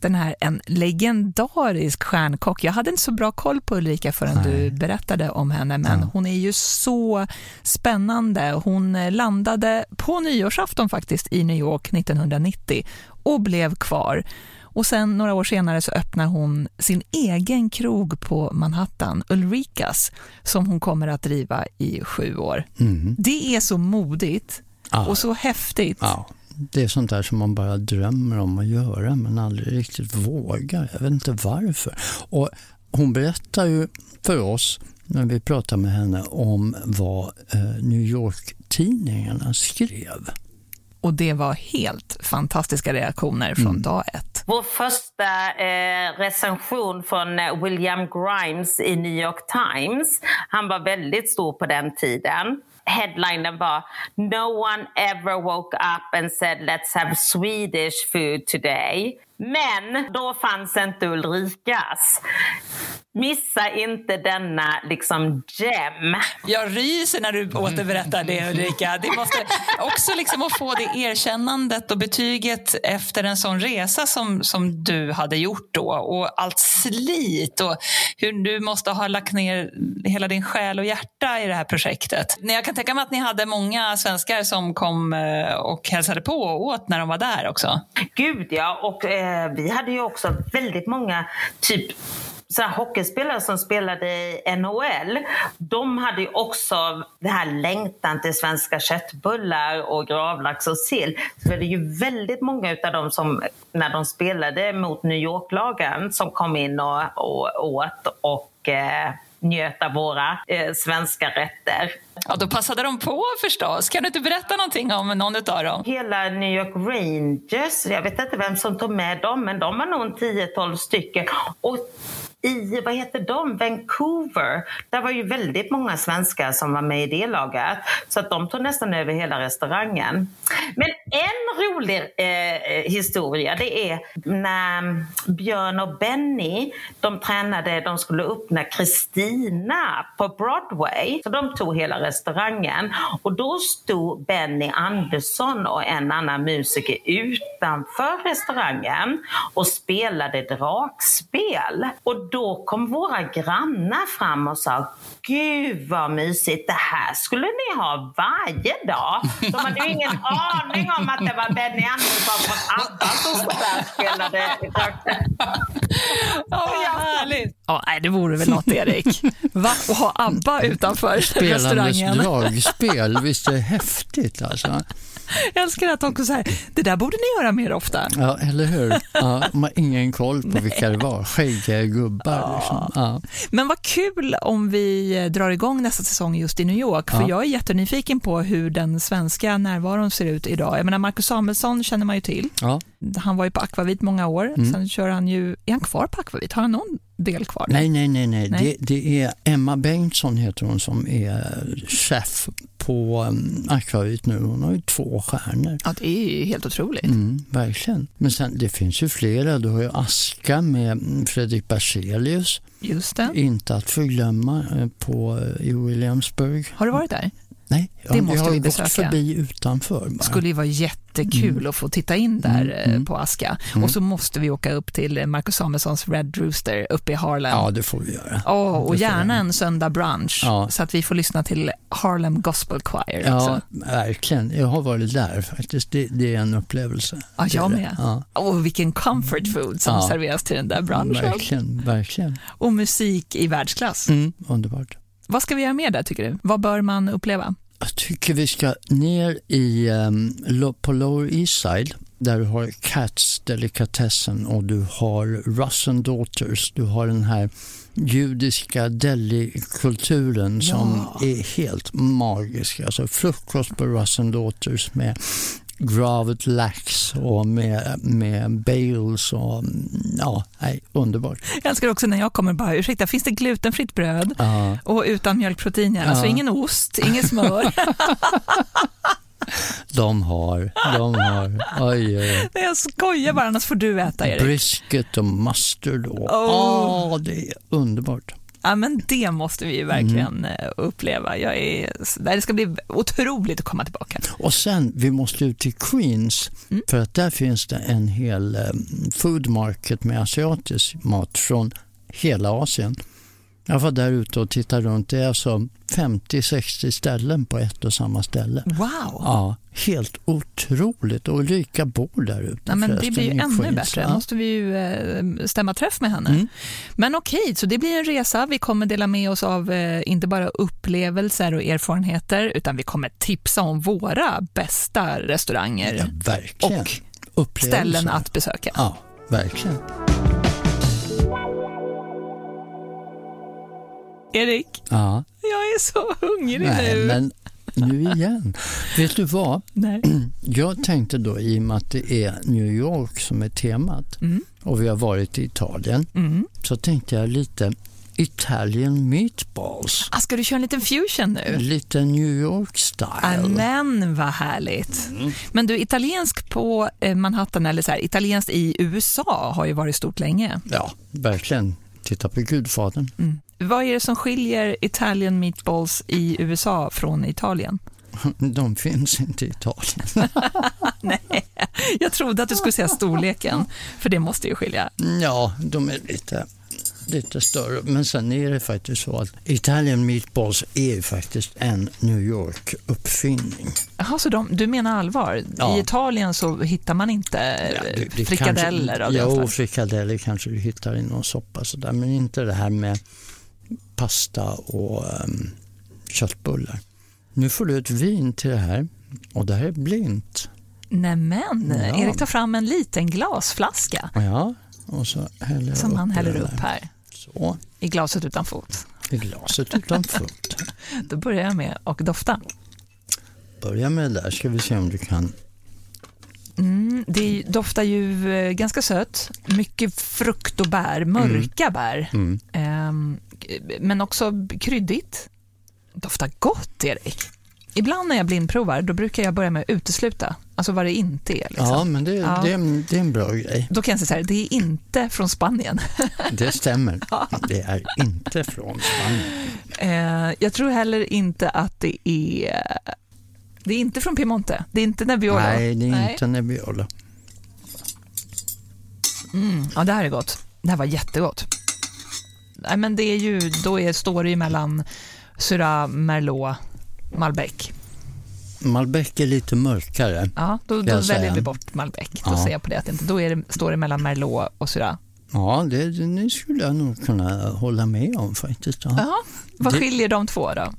[SPEAKER 2] Den här en legendarisk stjärnkock. Jag hade inte så bra koll på Ulrika förrän
[SPEAKER 3] Nej.
[SPEAKER 2] du berättade om henne, men
[SPEAKER 3] Ja.
[SPEAKER 2] hon är ju så spännande. Hon eh, landade på nyårsafton faktiskt i New York 1990 och blev kvar. Och sen några år senare så öppnar hon sin egen krog på Manhattan, Ulrikas, som hon kommer att driva i sju år.
[SPEAKER 3] Mm.
[SPEAKER 2] Det är så modigt
[SPEAKER 3] Ja.
[SPEAKER 2] och så häftigt.
[SPEAKER 3] Ja, det är sånt där som man bara drömmer om att göra men aldrig riktigt vågar. Jag vet inte varför. Och hon berättar ju för oss när vi pratar med henne om vad eh, New York-tidningarna skrev.
[SPEAKER 2] Och det var helt fantastiska reaktioner från dag ett.
[SPEAKER 1] Vår första eh, recension från eh, William Grimes i New York Times. Han var väldigt stor på den tiden. Headlinen var No one ever woke up and said let's have Swedish food today. Men då fanns inte Ulrikas. Missa inte denna liksom gem.
[SPEAKER 2] Jag ryser när du återberättar det Ulrika. Det måste också liksom att få det erkännandet och betyget efter en sån resa som, som du hade gjort då och allt slit och hur du måste ha lagt ner hela din själ och hjärta i det här projektet. Jag kan tänka mig att ni hade många svenskar som kom eh, och hälsade på och åt när de var där också.
[SPEAKER 1] Gud ja, och eh, Eh, vi hade ju också väldigt många typ så här, hockeyspelare som spelade i NHL, de hade ju också den här längtan till svenska köttbullar och gravlax och sill. Så det är ju väldigt många av dem som, när de spelade mot New York-lagen, som kom in och, och åt och eh, njöt av våra eh, svenska rätter.
[SPEAKER 2] Ja, då passade de på förstås. Kan du inte berätta någonting om någon av dem?
[SPEAKER 1] Hela New York Rangers, jag vet inte vem som tog med dem, men de var nog en 10-12 stycken. Och i, vad heter de, Vancouver, där var ju väldigt många svenskar som var med i det laget. Så att de tog nästan över hela restaurangen. Men en rolig eh, historia, det är när Björn och Benny, de tränade, de skulle öppna Kristina på Broadway. Så de tog hela restaurangen. Och då stod Benny Andersson och en annan musiker utanför restaurangen och spelade dragspel. Och då kom våra grannar fram och sa Gud vad mysigt, det här skulle ni ha varje dag. De hade ju ingen aning om att det var Benny Andersson från ABBA som stod där och spelade.
[SPEAKER 2] Ja, vad härligt. Ja, nej, det vore väl något, Erik? Va? Och ha ABBA utanför
[SPEAKER 3] Spelandes
[SPEAKER 2] restaurangen.
[SPEAKER 3] dragspel, visst är det häftigt alltså?
[SPEAKER 2] Jag älskar att också så här, det där borde ni göra mer ofta.
[SPEAKER 3] Ja, eller hur? Ja, man har ingen koll på vilka det var. Skäggiga gubbar. Liksom. Ja.
[SPEAKER 2] Men vad kul om vi drar igång nästa säsong just i New York, för
[SPEAKER 3] Ja.
[SPEAKER 2] jag är jättenyfiken på hur den svenska närvaron ser ut idag. Jag menar, Marcus Samuelsson känner man ju till. Han var ju på Akvavit många år, sen kör han ju, är han kvar på Akvavit? Har han någon del kvar?
[SPEAKER 3] Nej, nej, nej. nej.
[SPEAKER 2] Nej.
[SPEAKER 3] Det, det är Emma Bengtsson heter hon som är chef på um, Akvavit nu. Hon har ju två stjärnor.
[SPEAKER 2] Ja, det är ju helt otroligt.
[SPEAKER 3] Mm, verkligen. Men sen, det finns ju flera. Du har ju Aska med mm, Fredrik Berzelius.
[SPEAKER 2] Just det.
[SPEAKER 3] Inte att förglömma eh, på, eh, i Williamsburg.
[SPEAKER 2] Har du varit där?
[SPEAKER 3] Nej, ja,
[SPEAKER 2] Det måste
[SPEAKER 3] har
[SPEAKER 2] vi
[SPEAKER 3] gått
[SPEAKER 2] besöka.
[SPEAKER 3] förbi utanför. Bara.
[SPEAKER 2] skulle ju vara jättekul att få titta in där eh, på Aska. Och så måste vi åka upp till Marcus Samuelssons Red Rooster uppe i Harlem.
[SPEAKER 3] Ja, det får vi göra.
[SPEAKER 2] Åh, och
[SPEAKER 3] Det
[SPEAKER 2] gärna
[SPEAKER 3] vi.
[SPEAKER 2] en söndag brunch
[SPEAKER 3] Ja.
[SPEAKER 2] så att vi får lyssna till Harlem Gospel Choir
[SPEAKER 3] Ja,
[SPEAKER 2] också.
[SPEAKER 3] verkligen. Jag har varit där faktiskt. Det, det är en upplevelse.
[SPEAKER 2] Ja, jag med.
[SPEAKER 3] Ja,
[SPEAKER 2] Och vilken comfort food som
[SPEAKER 3] Ja.
[SPEAKER 2] serveras till den där brunchen.
[SPEAKER 3] verkligen, verkligen.
[SPEAKER 2] Och musik i världsklass.
[SPEAKER 3] Mm, underbart.
[SPEAKER 2] Vad ska vi göra mer där tycker du? Vad bör man uppleva?
[SPEAKER 3] Jag tycker vi ska ner i, um, på Lower East Side där du har Cats delikatessen och du har Russian Daughters. Du har den här judiska delikulturen som är helt magisk. Alltså frukost på Russian Daughters med Gravet lax och med, med bales och mm, ja, nej, underbart.
[SPEAKER 2] Jag älskar också när jag kommer bara, ursäkta, finns det glutenfritt bröd?
[SPEAKER 3] Ja.
[SPEAKER 2] Och utan mjölkproteiner, alltså
[SPEAKER 3] Ja.
[SPEAKER 2] ingen ost, ingen smör.
[SPEAKER 3] De har, de har, oj, oj,
[SPEAKER 2] jag skojar bara, annars får du äta Erik.
[SPEAKER 3] Brisket och mustard och,
[SPEAKER 2] Oh.
[SPEAKER 3] åh, det är underbart.
[SPEAKER 2] Ja, men det måste vi ju verkligen eh, uppleva. Jag är, det ska bli otroligt att komma tillbaka.
[SPEAKER 3] Och sen, vi måste ut till Queens
[SPEAKER 2] Mm.
[SPEAKER 3] för att där finns det en hel eh, food market med asiatisk mat från hela Asien. Jag var där ute och tittade runt. Det är alltså 50-60 ställen på ett och samma ställe.
[SPEAKER 2] Wow!
[SPEAKER 3] Ja, helt otroligt. Och Ulrika bor där ute.
[SPEAKER 2] Ja, men det blir ju ännu
[SPEAKER 3] Queens.
[SPEAKER 2] bättre.
[SPEAKER 3] Ja.
[SPEAKER 2] måste vi ju eh, stämma träff med henne.
[SPEAKER 3] Mm.
[SPEAKER 2] Men okej, så det blir en resa. Vi kommer dela med oss av eh, inte bara upplevelser och erfarenheter, utan vi kommer tipsa om våra bästa restauranger
[SPEAKER 3] Ja, verkligen.
[SPEAKER 2] och ställen att besöka.
[SPEAKER 3] Ja, verkligen.
[SPEAKER 2] Erik,
[SPEAKER 3] Ja.
[SPEAKER 2] jag är så hungrig
[SPEAKER 3] Nej,
[SPEAKER 2] nu.
[SPEAKER 3] men nu igen. Vet du vad?
[SPEAKER 2] Nej.
[SPEAKER 3] Jag tänkte då, i och med att det är New York som är temat
[SPEAKER 2] Mm.
[SPEAKER 3] och vi har varit i Italien,
[SPEAKER 2] Mm.
[SPEAKER 3] så tänkte jag lite Italian meatballs.
[SPEAKER 2] Ah, ska du köra en liten fusion nu?
[SPEAKER 3] Lite New York style.
[SPEAKER 2] Men vad härligt. Men du, italiensk på eh, Manhattan, eller så här, italienskt i USA har ju varit stort länge.
[SPEAKER 3] Ja, verkligen. Titta på Gudfadern.
[SPEAKER 2] Mm. Vad är det som skiljer Italian meatballs i USA från Italien?
[SPEAKER 3] De finns inte i Italien.
[SPEAKER 2] Nej, jag trodde att du skulle säga storleken, för det måste ju skilja.
[SPEAKER 3] Ja, de är lite, lite större. Men sen är det faktiskt så att Italian meatballs är faktiskt en New York-uppfinning.
[SPEAKER 2] Jaha, så de, du menar allvar?
[SPEAKER 3] Ja.
[SPEAKER 2] I Italien så hittar man inte
[SPEAKER 3] Ja, det- det
[SPEAKER 2] frikadeller
[SPEAKER 3] kanske, Jo, frikadeller kanske du hittar i någon soppa sådär, men inte det här med pasta och um, köttbullar. Nu får du ett vin till det här och det här är blint.
[SPEAKER 2] Nämen,
[SPEAKER 3] Ja.
[SPEAKER 2] Erik tar fram en liten glasflaska
[SPEAKER 3] Ja, och så häller
[SPEAKER 2] som han häller upp här
[SPEAKER 3] Så,
[SPEAKER 2] i glaset utan fot.
[SPEAKER 3] i glaset utan fukt.
[SPEAKER 2] Då börjar jag med att dofta.
[SPEAKER 3] Börja med det där, ska vi se om du kan.
[SPEAKER 2] Mm, det doftar ju eh, ganska sött, mycket frukt och bär, mörka bär,
[SPEAKER 3] Mm.
[SPEAKER 2] Ehm, men också kryddigt. Doftar gott, Erik. Ibland när jag blindprovar, då brukar jag börja med att utesluta, alltså vad det inte är. Liksom.
[SPEAKER 3] Ja, men det,
[SPEAKER 2] Ja.
[SPEAKER 3] Det, är, en- det är en bra grej.
[SPEAKER 2] Då kan jag säga så här, det är inte från Spanien.
[SPEAKER 3] Det stämmer. Det är inte från Spanien.
[SPEAKER 2] Eh, jag tror heller inte att det är... Det är inte från Piemonte, det är inte Nebbiolo.
[SPEAKER 3] Nej, det är inte Nebbiolo.
[SPEAKER 2] Mm, ja, det här är gott. Det här var jättegott. Nej, men det är ju, då är, står det ju mellan Syrah, Merlot, Malbec.
[SPEAKER 3] Malbec är lite mörkare.
[SPEAKER 2] Ja, då, då väljer vi bort Malbec. Då
[SPEAKER 3] Ja.
[SPEAKER 2] säger jag på det att det inte, då är det, står det mellan Merlot och Syrah.
[SPEAKER 3] Ja, det, det skulle jag nog kunna hålla med om faktiskt. Ja.
[SPEAKER 2] Vad
[SPEAKER 3] Det-
[SPEAKER 2] skiljer de två då?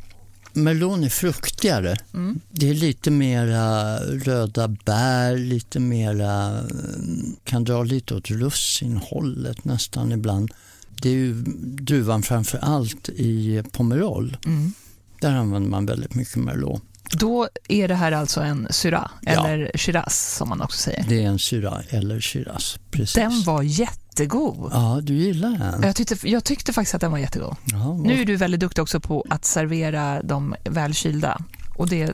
[SPEAKER 3] Melon är fruktigare.
[SPEAKER 2] Mm.
[SPEAKER 3] Det är lite mera röda bär, lite mera, kan dra lite åt russinhållet nästan ibland. Det är ju druvan framför allt i Pomerol.
[SPEAKER 2] Mm.
[SPEAKER 3] Där använder man väldigt mycket Merlot.
[SPEAKER 2] Då är det här alltså en Syrah,
[SPEAKER 3] Ja.
[SPEAKER 2] eller Shiraz som man också säger.
[SPEAKER 3] Det är en Syrah eller Shiraz. Precis.
[SPEAKER 2] Den var jättegod.
[SPEAKER 3] Ja, du gillar den?
[SPEAKER 2] Jag tyckte, jag tyckte faktiskt att den var jättegod.
[SPEAKER 3] Ja,
[SPEAKER 2] Nu är du väldigt duktig också på att servera de välkylda. Och det,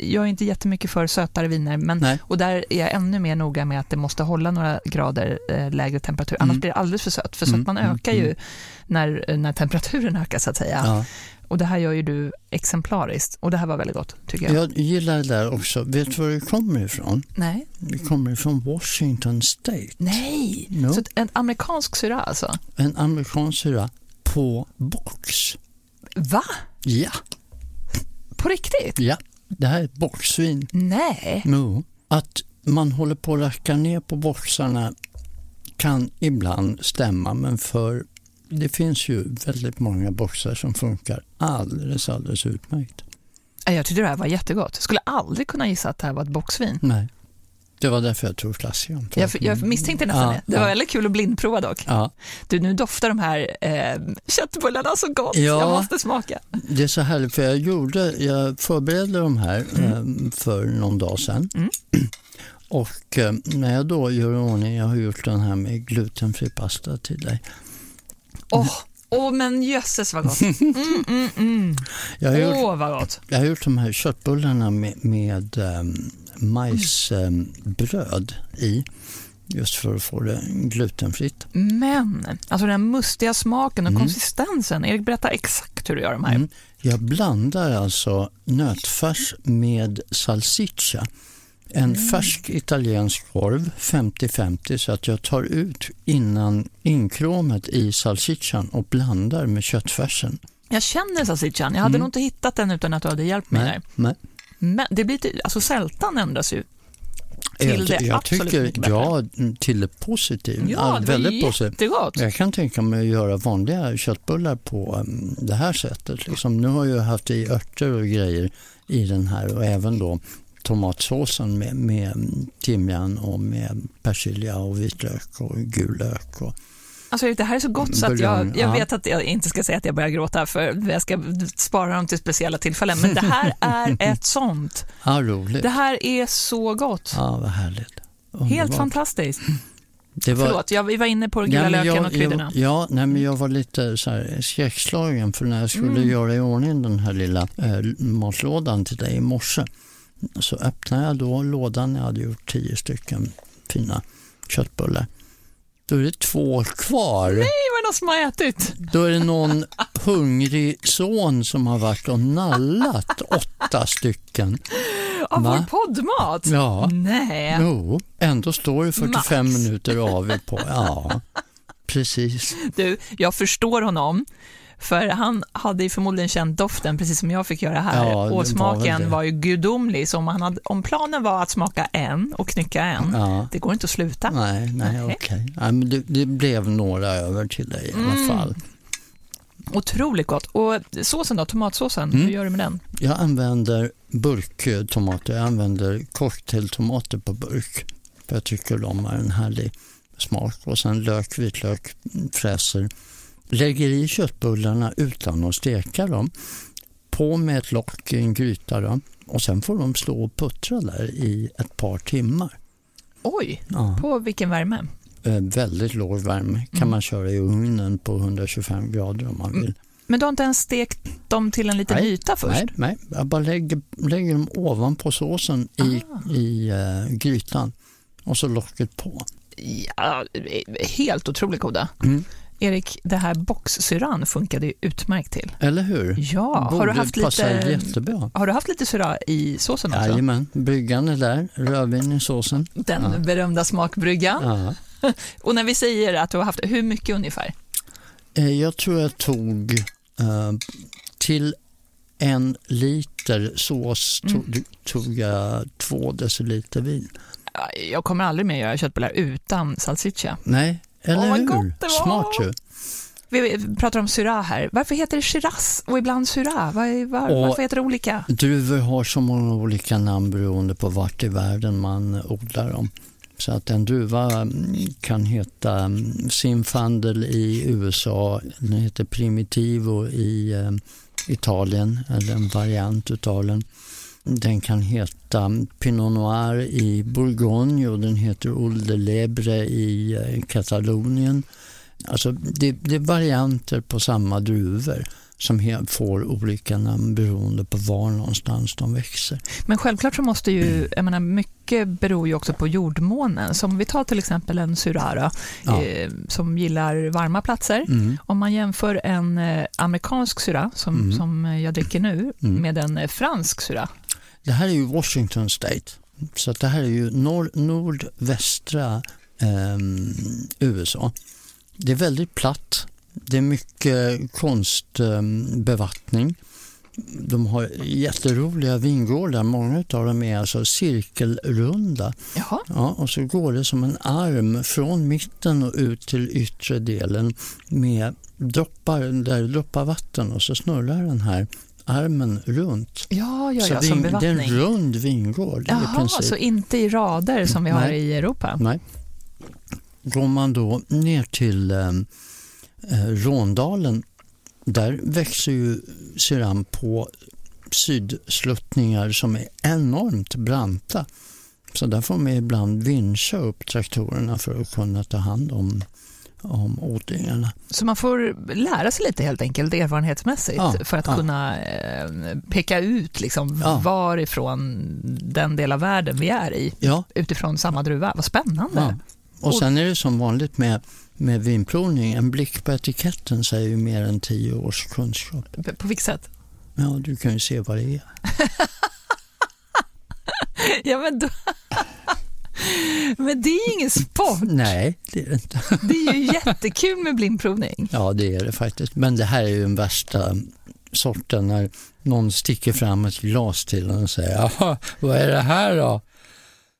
[SPEAKER 2] jag är inte jättemycket för sötare viner, men,
[SPEAKER 3] Nej.
[SPEAKER 2] och där är jag ännu mer noga med att det måste hålla några grader eh, lägre temperatur, annars
[SPEAKER 3] Mm.
[SPEAKER 2] blir det alldeles för sött. För
[SPEAKER 3] Mm,
[SPEAKER 2] sötman
[SPEAKER 3] mm,
[SPEAKER 2] ökar ju
[SPEAKER 3] mm.
[SPEAKER 2] när, när temperaturen ökar så att säga.
[SPEAKER 3] Ja.
[SPEAKER 2] Och det här gör ju du exemplariskt. Och det här var väldigt gott, tycker jag.
[SPEAKER 3] Jag gillar det där också. Vet du var det kommer ifrån?
[SPEAKER 2] Nej.
[SPEAKER 3] Det kommer ifrån Washington State.
[SPEAKER 2] Nej!
[SPEAKER 3] No.
[SPEAKER 2] Så en amerikansk syra alltså?
[SPEAKER 3] En amerikansk syra på box.
[SPEAKER 2] Va?
[SPEAKER 3] Ja,
[SPEAKER 2] På riktigt?
[SPEAKER 3] ja. Det här är ett boxvin.
[SPEAKER 2] Nej.
[SPEAKER 3] No. Att man håller på att racka ner på boxarna kan ibland stämma, men för det finns ju väldigt många boxar som funkar alldeles, alldeles utmärkt.
[SPEAKER 2] Jag tyckte det här var jättegott. Skulle aldrig kunna gissa att det här var ett boxvin.
[SPEAKER 3] Nej. Det var därför jag tog flaskan.
[SPEAKER 2] Jag, jag misstänkte nästan
[SPEAKER 3] Ja,
[SPEAKER 2] det. Det var
[SPEAKER 3] ja.
[SPEAKER 2] väldigt kul att blindprova dock.
[SPEAKER 3] Ja,
[SPEAKER 2] Du, nu doftar de här eh, köttbullarna så gott.
[SPEAKER 3] Ja.
[SPEAKER 2] Jag måste smaka.
[SPEAKER 3] det är så härligt för jag, gjorde, jag förberedde de här eh, för någon dag sedan.
[SPEAKER 2] Mm.
[SPEAKER 3] Och eh, när jag då gör i ordning, jag har gjort den här med glutenfri pasta till dig.
[SPEAKER 2] Åh, åh, men jösses vad gott. Mm, mm, mm.
[SPEAKER 3] Jag har, gjort,
[SPEAKER 2] Åh, vad gott.
[SPEAKER 3] jag har gjort de här köttbullarna med, med um, majsbröd i. Just för att få det glutenfritt.
[SPEAKER 2] Men, alltså den mustiga smaken och
[SPEAKER 3] Mm.
[SPEAKER 2] konsistensen. Erik, berätta exakt hur du gör de här.
[SPEAKER 3] Mm. Jag blandar alltså nötfärs med salsiccia. En färsk italiensk korv, 50-50, så att jag tar ut innan inkråmet i salsiccian och blandar med köttfärsen.
[SPEAKER 2] Jag känner salsiccian. Jag hade
[SPEAKER 3] Mm.
[SPEAKER 2] nog inte hittat den utan att du hade hjälpt mig
[SPEAKER 3] Nej, nej.
[SPEAKER 2] Men det blir, alltså sältan ändras ju till
[SPEAKER 3] jag,
[SPEAKER 2] det
[SPEAKER 3] jag
[SPEAKER 2] absolut
[SPEAKER 3] tycker,
[SPEAKER 2] mycket bättre.
[SPEAKER 3] ja, till det positiva.
[SPEAKER 2] Ja, det
[SPEAKER 3] väldigt positivt.
[SPEAKER 2] jättegott.
[SPEAKER 3] Jag kan tänka mig att göra vanliga köttbullar på um, det här sättet. Liksom, nu har jag haft i örter och grejer i den här och även då tomatsåsen med, med timjan och med persilja och vitlök och gul lök. Och,
[SPEAKER 2] Alltså det här är så gott så att jag, jag
[SPEAKER 3] ja.
[SPEAKER 2] vet att jag inte ska säga att jag börjar gråta för jag ska spara dem till speciella tillfällen. Men det här är ett sånt.
[SPEAKER 3] ja, roligt.
[SPEAKER 2] Det här är så gott.
[SPEAKER 3] Ja, vad härligt.
[SPEAKER 2] Helt
[SPEAKER 3] Underbart.
[SPEAKER 2] fantastiskt.
[SPEAKER 3] Det var,
[SPEAKER 2] Förlåt, jag, vi var inne på den gula löken
[SPEAKER 3] jag,
[SPEAKER 2] och kryddorna.
[SPEAKER 3] Jag, ja, nej, men jag var lite så här skräckslagen för när jag skulle
[SPEAKER 2] Mm.
[SPEAKER 3] göra i ordning den här lilla eh, matlådan till dig i morse så öppnade jag då lådan, jag hade gjort tio stycken fina köttbullar. Då är det två kvar.
[SPEAKER 2] Nej, vad är någon som har ätit?
[SPEAKER 3] Då är det någon hungrig son som har varit och nallat åtta stycken.
[SPEAKER 2] Av
[SPEAKER 3] Va?
[SPEAKER 2] vår poddmat?
[SPEAKER 3] Ja,
[SPEAKER 2] Nej.
[SPEAKER 3] jo, ändå står det 45
[SPEAKER 2] Max.
[SPEAKER 3] minuter av på. Ja, precis.
[SPEAKER 2] Du, jag förstår honom. För han hade ju förmodligen känt doften, precis som jag fick göra här.
[SPEAKER 3] Ja, var
[SPEAKER 2] och smaken
[SPEAKER 3] det.
[SPEAKER 2] var, ju gudomlig. Så om, han hade, om planen var att smaka en och knycka en,
[SPEAKER 3] Ja.
[SPEAKER 2] det går inte att sluta.
[SPEAKER 3] Nej, nej, okej. Nej, men det, det blev några över till dig i alla
[SPEAKER 2] Mm.
[SPEAKER 3] fall.
[SPEAKER 2] Otroligt gott. Och såsen då, tomatsåsen,
[SPEAKER 3] Mm.
[SPEAKER 2] hur gör du med den?
[SPEAKER 3] Jag använder burktomater, jag använder cocktailtomater på burk. För jag tycker de har en härlig smak. Och sen lök, vitlök, fräser. Lägger i köttbullarna utan att steka dem. På med ett lock i en gryta då. Och sen får de stå och puttra där i ett par timmar.
[SPEAKER 2] Oj,
[SPEAKER 3] Ja.
[SPEAKER 2] på vilken värme?
[SPEAKER 3] Eh, väldigt låg värme kan
[SPEAKER 2] Mm.
[SPEAKER 3] man köra i ugnen på 125 grader om man vill.
[SPEAKER 2] Men du har inte ens stekt dem till en liten
[SPEAKER 3] Nej,
[SPEAKER 2] yta först?
[SPEAKER 3] Nej, nej, jag bara lägger, lägger dem ovanpå såsen i,
[SPEAKER 2] Ah.
[SPEAKER 3] i uh, grytan och så locket på.
[SPEAKER 2] Ja, helt otroligt goda.
[SPEAKER 3] Mm.
[SPEAKER 2] Erik, det här boxsyran funkade ju utmärkt till.
[SPEAKER 3] Eller hur?
[SPEAKER 2] Ja, har
[SPEAKER 3] Borde
[SPEAKER 2] du haft
[SPEAKER 3] passa
[SPEAKER 2] lite,
[SPEAKER 3] jättebra.
[SPEAKER 2] har du haft lite syra i såsen också?
[SPEAKER 3] Jajamän, bryggan är där, rödvin i såsen.
[SPEAKER 2] Den
[SPEAKER 3] Ja.
[SPEAKER 2] berömda smakbryggan.
[SPEAKER 3] Ja.
[SPEAKER 2] Och när vi säger att du har haft, hur mycket ungefär?
[SPEAKER 3] Eh, Jag tror jag tog eh, till en liter sås
[SPEAKER 2] Mm.
[SPEAKER 3] tog, tog jag två deciliter vin.
[SPEAKER 2] Jag kommer aldrig mer göra köttbullar utan salsiccia.
[SPEAKER 3] Nej, eller
[SPEAKER 2] vad
[SPEAKER 3] hur?
[SPEAKER 2] gott det var!
[SPEAKER 3] Smart ju.
[SPEAKER 2] Vi pratar om syra här. Varför heter det shiraz och ibland syra? Var, var,
[SPEAKER 3] Och-
[SPEAKER 2] varför heter det olika?
[SPEAKER 3] Druvor har så många olika namn beroende på vart i världen man odlar dem. Så att en druva mm, kan heta mm, Zinfandel i USA, den heter Primitivo i eh, Italien, eller en variant utav den. Den kan heta Pinot Noir i Bourgogne och den heter Old de Lebre i eh, Katalonien. Alltså det, det är varianter på samma druvor som får olika namn beroende på var någonstans de växer.
[SPEAKER 2] Men självklart så måste ju, jag menar, mycket beror ju också på jordmånen. Som vi tar till exempel en syrara
[SPEAKER 3] Ja.
[SPEAKER 2] eh, som gillar varma platser.
[SPEAKER 3] Mm.
[SPEAKER 2] Om man jämför en eh, amerikansk syra, som,
[SPEAKER 3] Mm.
[SPEAKER 2] som jag dricker nu,
[SPEAKER 3] Mm.
[SPEAKER 2] med en eh, fransk syra.
[SPEAKER 3] Det här är ju Washington State, så det här är ju nord, nordvästra ehm, USA. Det är väldigt platt, det är mycket konstbevattning. De har jätteroliga vingårdar, många av dem är alltså cirkelrunda.
[SPEAKER 2] Jaha.
[SPEAKER 3] Ja, och så går det som en arm från mitten och ut till yttre delen med droppar, där det droppar vatten och så snurrar den här armen runt.
[SPEAKER 2] Ja, ja,
[SPEAKER 3] så
[SPEAKER 2] ja, som
[SPEAKER 3] vin, det är en rund vingård
[SPEAKER 2] Jaha, så inte i rader som vi har
[SPEAKER 3] Nej.
[SPEAKER 2] i Europa?
[SPEAKER 3] Nej. Går man då ner till eh, eh, Råndalen, där växer ju syran på sydsluttningar som är enormt branta. Så där får man ibland vincha upp traktorerna för att kunna ta hand om, om odlingarna.
[SPEAKER 2] Så man får lära sig lite helt enkelt erfarenhetsmässigt
[SPEAKER 3] Ja,
[SPEAKER 2] för att
[SPEAKER 3] ja.
[SPEAKER 2] kunna eh, peka ut liksom,
[SPEAKER 3] Ja.
[SPEAKER 2] varifrån den del av världen vi är i
[SPEAKER 3] Ja,
[SPEAKER 2] utifrån samma druva. Vad spännande!
[SPEAKER 3] Och sen är det som vanligt med, med vinprovning, en blick på etiketten säger ju mer än tio års kunskap.
[SPEAKER 2] På vilket sätt?
[SPEAKER 3] Ja, du kan ju se vad det är.
[SPEAKER 2] Ja, men, då... men det är ju ingen sport.
[SPEAKER 3] Nej, det är det inte.
[SPEAKER 2] Det är ju jättekul med blindprovning.
[SPEAKER 3] Ja, det är det faktiskt. Men det här är ju den värsta sorten när någon sticker fram ett glas till en och säger Jaha, vad är det här då?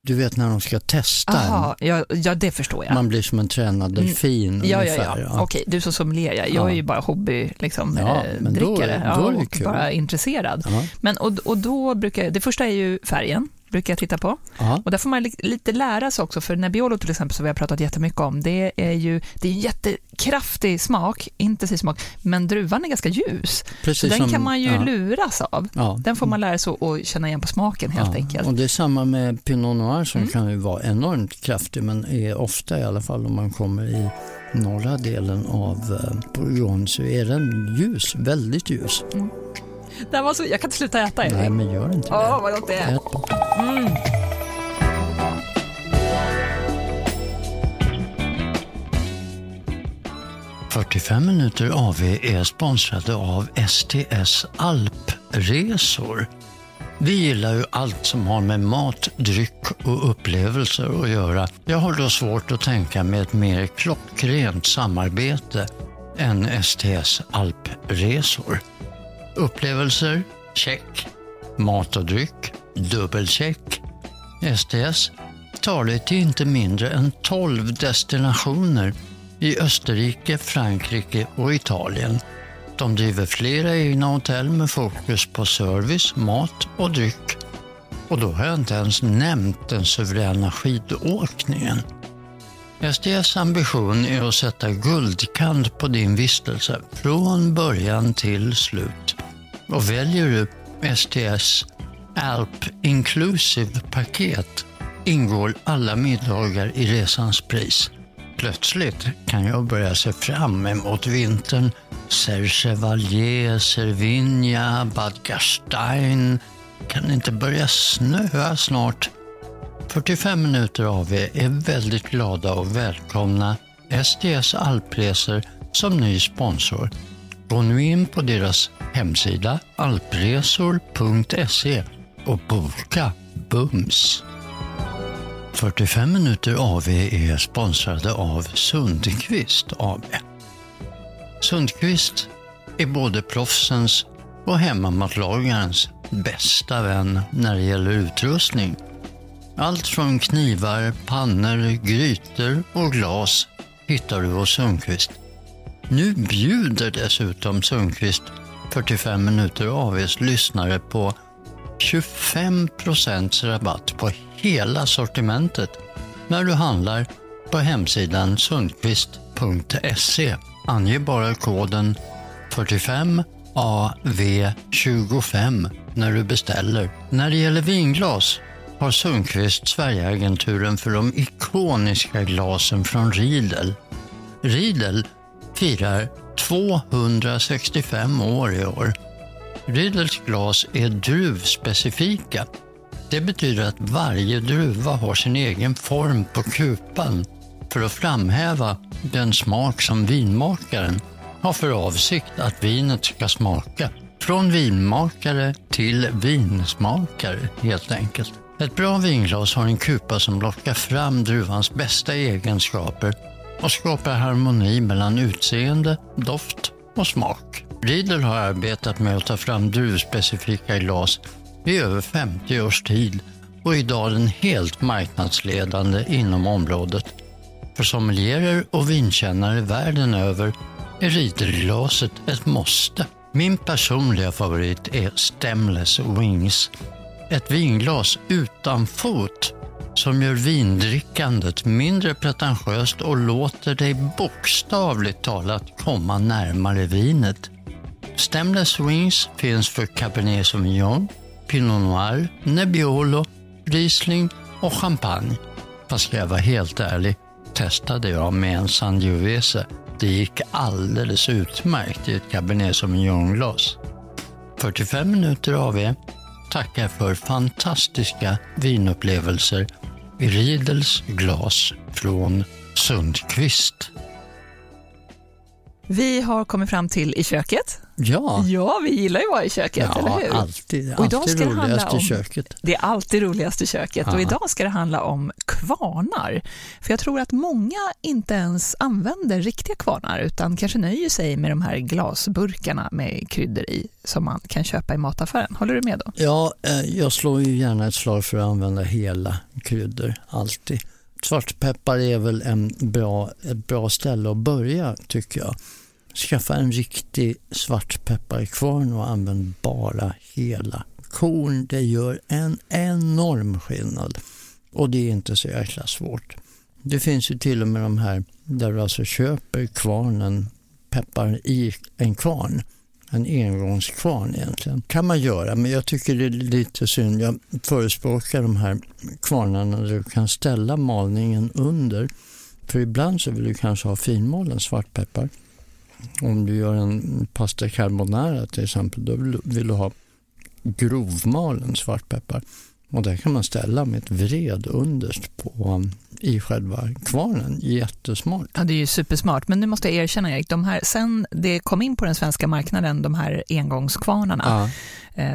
[SPEAKER 3] Du vet när de ska testa
[SPEAKER 2] Jaha, ja, ja, det förstår
[SPEAKER 3] en.
[SPEAKER 2] jag.
[SPEAKER 3] Man blir som en tränad delfin
[SPEAKER 2] Ja, ja,
[SPEAKER 3] ungefär.
[SPEAKER 2] ja. Okej, du som sommelier, ja. jag
[SPEAKER 3] Ja.
[SPEAKER 2] är ju bara hobby, liksom,
[SPEAKER 3] Ja,
[SPEAKER 2] eh,
[SPEAKER 3] då-
[SPEAKER 2] drickare
[SPEAKER 3] då är
[SPEAKER 2] ja,
[SPEAKER 3] det
[SPEAKER 2] och
[SPEAKER 3] kul.
[SPEAKER 2] bara intresserad.
[SPEAKER 3] Ja,
[SPEAKER 2] Men, och, och då brukar, det första är ju färgen, brukar jag titta på.
[SPEAKER 3] ja.
[SPEAKER 2] Och där får man li- lite lära sig också, för Nebbiolo till exempel, som vi har pratat jättemycket om, det är ju det är en jättekraftig smak, intensiv smak, men druvan är ganska ljus. Så
[SPEAKER 3] Precis
[SPEAKER 2] den
[SPEAKER 3] som,
[SPEAKER 2] kan man ju
[SPEAKER 3] ja,
[SPEAKER 2] luras av.
[SPEAKER 3] ja.
[SPEAKER 2] Den får man lära sig att känna igen på smaken helt
[SPEAKER 3] ja.
[SPEAKER 2] enkelt.
[SPEAKER 3] Och det är samma med Pinot Noir
[SPEAKER 2] Mm.
[SPEAKER 3] som kan ju vara enormt kraftig men är ofta i alla fall om man kommer i norra delen av eh, Bourgogne så är den ljus, väldigt ljus.
[SPEAKER 2] Det här var så, jag kan inte sluta äta,
[SPEAKER 3] Nej,
[SPEAKER 2] Erik.
[SPEAKER 3] men gör inte det.
[SPEAKER 2] Åh, vad gott det är.
[SPEAKER 3] Ät på.
[SPEAKER 2] Mm.
[SPEAKER 3] ...45 minuter AV är sponsrade av STS Alpresor. Vi gillar ju allt som har med mat, dryck och upplevelser att göra. Jag har då svårt att tänka mig ett mer klockrent samarbete än STS Alpresor. Upplevelser? Check. Mat och dryck? Dubbelcheck. STS tar dig till inte mindre än 12 destinationer i Österrike, Frankrike och Italien. De driver flera egna hotell med fokus på service, mat och dryck. Och då har jag inte ens nämnt den suveräna skidåkningen. STS ambition är att sätta guldkant på din vistelse från början till slut. Och väljer du STS Alp Inclusive paket ingår alla middagar i resans pris. Plötsligt kan jag börja se fram emot vintern. Serchevalier, Cervinia, Bad Gastein. Kan det inte börja snöa snart? 45 minuter av er är väldigt glada och välkomna STS Alpresor som ny sponsor. Gå nu in på deras hemsida alpresor.se och boka bums. 45 minuter AV är sponsrade av Sundqvist AB. Sundqvist är både proffsens och hemmamatlagarens bästa vän när det gäller utrustning. Allt från knivar, pannor, grytor och glas hittar du hos Sundqvist. Nu bjuder dessutom Sundqvist 45 minuter AVs lyssnare på 25% rabatt på hela sortimentet när du handlar på hemsidan sundqvist.se. Ange bara koden 45AV25 när du beställer. När det gäller vinglas har Sundqvist Sverigeagenturen för de ikoniska glasen från Riedel. Riedel firar 265 år i år. Riedels glas är druvspecifika. Det betyder att varje druva har sin egen form på kupan för att framhäva den smak som vinmakaren har för avsikt att vinet ska smaka. Från vinmakare till vinsmakare helt enkelt. Ett bra vinglas har en kupa som lockar fram druvans bästa egenskaper och skapar harmoni mellan utseende, doft och smak. Riedel har arbetat med att ta fram druvspecifika glas i över 50 års tid och är idag den helt marknadsledande inom området. För sommelierer och vinkännare världen över är Riedelglaset ett måste. Min personliga favorit är Stemless Wings. Ett vinglas utan fot som gör vindrickandet mindre pretentiöst och låter dig bokstavligt talat komma närmare vinet. Stemless Wings finns för Cabernet Sauvignon, Pinot Noir, Nebbiolo, Riesling och Champagne. Fast ska jag vara helt ärlig testade jag med en Sangiovese. Det gick alldeles utmärkt i ett Cabernet Sauvignon-glas. 45 minuter av er tackar för fantastiska vinupplevelser i Riedels glas från Sundqvist.
[SPEAKER 2] Vi har kommit fram till i köket.
[SPEAKER 3] Ja,
[SPEAKER 2] Ja, vi gillar ju att vara i köket, eller
[SPEAKER 3] ja
[SPEAKER 2] hur?
[SPEAKER 3] alltid,
[SPEAKER 2] Och idag
[SPEAKER 3] alltid
[SPEAKER 2] ska det handla
[SPEAKER 3] roligast i
[SPEAKER 2] om-
[SPEAKER 3] köket.
[SPEAKER 2] Det är alltid roligast i köket och
[SPEAKER 3] Ja.
[SPEAKER 2] idag ska det handla om kvarnar. För jag tror att många inte ens använder riktiga kvarnar utan kanske nöjer sig med de här glasburkarna med kryddor i som man kan köpa i mataffären. Håller du med då?
[SPEAKER 3] Ja, eh, jag slår ju gärna ett slag för att använda hela kryddor, alltid. Svartpeppar är väl en bra, ett bra ställe att börja, tycker jag. Skaffa en riktig svartpepparkvarn och använd bara hela korn. Det gör en enorm skillnad och det är inte så jäkla svårt. Det finns ju till och med de här där du alltså köper kvarnen, peppar i en kvarn en engångskvarn egentligen. kan man göra, men jag tycker det är lite synd. Jag förespråkar de här kvarnarna där du kan ställa malningen under. För ibland så vill du kanske ha finmalen svartpeppar. Om du gör en pasta carbonara till exempel, då vill du, vill du ha grovmalen svartpeppar. Och där kan man ställa med ett vred underst på, i själva kvarnen. Jättesmart.
[SPEAKER 2] Ja, det är ju supersmart, men nu måste jag erkänna Erik, de här, sen det kom in på den svenska marknaden, de här engångskvarnarna, eh,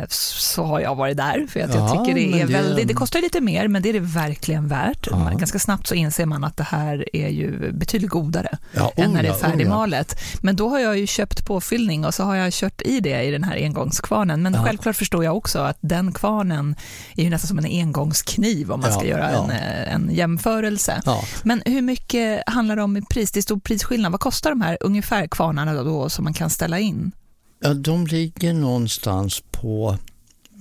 [SPEAKER 2] så har jag varit där, för att jag
[SPEAKER 3] Ja,
[SPEAKER 2] tycker det är
[SPEAKER 3] det-
[SPEAKER 2] väldigt, det kostar lite mer, men det är det verkligen värt.
[SPEAKER 3] Ja.
[SPEAKER 2] Man, ganska snabbt så inser man att det här är ju betydligt godare
[SPEAKER 3] Ja,
[SPEAKER 2] än
[SPEAKER 3] oh
[SPEAKER 2] när det är
[SPEAKER 3] oh
[SPEAKER 2] färdigmalet. Men då har jag ju köpt påfyllning och så har jag kört i det i den här engångskvarnen. Men självklart förstår jag också att den kvarnen är ju nästan som en engångskniv om man ska göra en, eh, en jämförelse. Men hur mycket handlar det om i pris? Det är stor prisskillnad. Vad kostar de här ungefär kvarnarna då som man kan ställa in?
[SPEAKER 3] Ja, de ligger någonstans på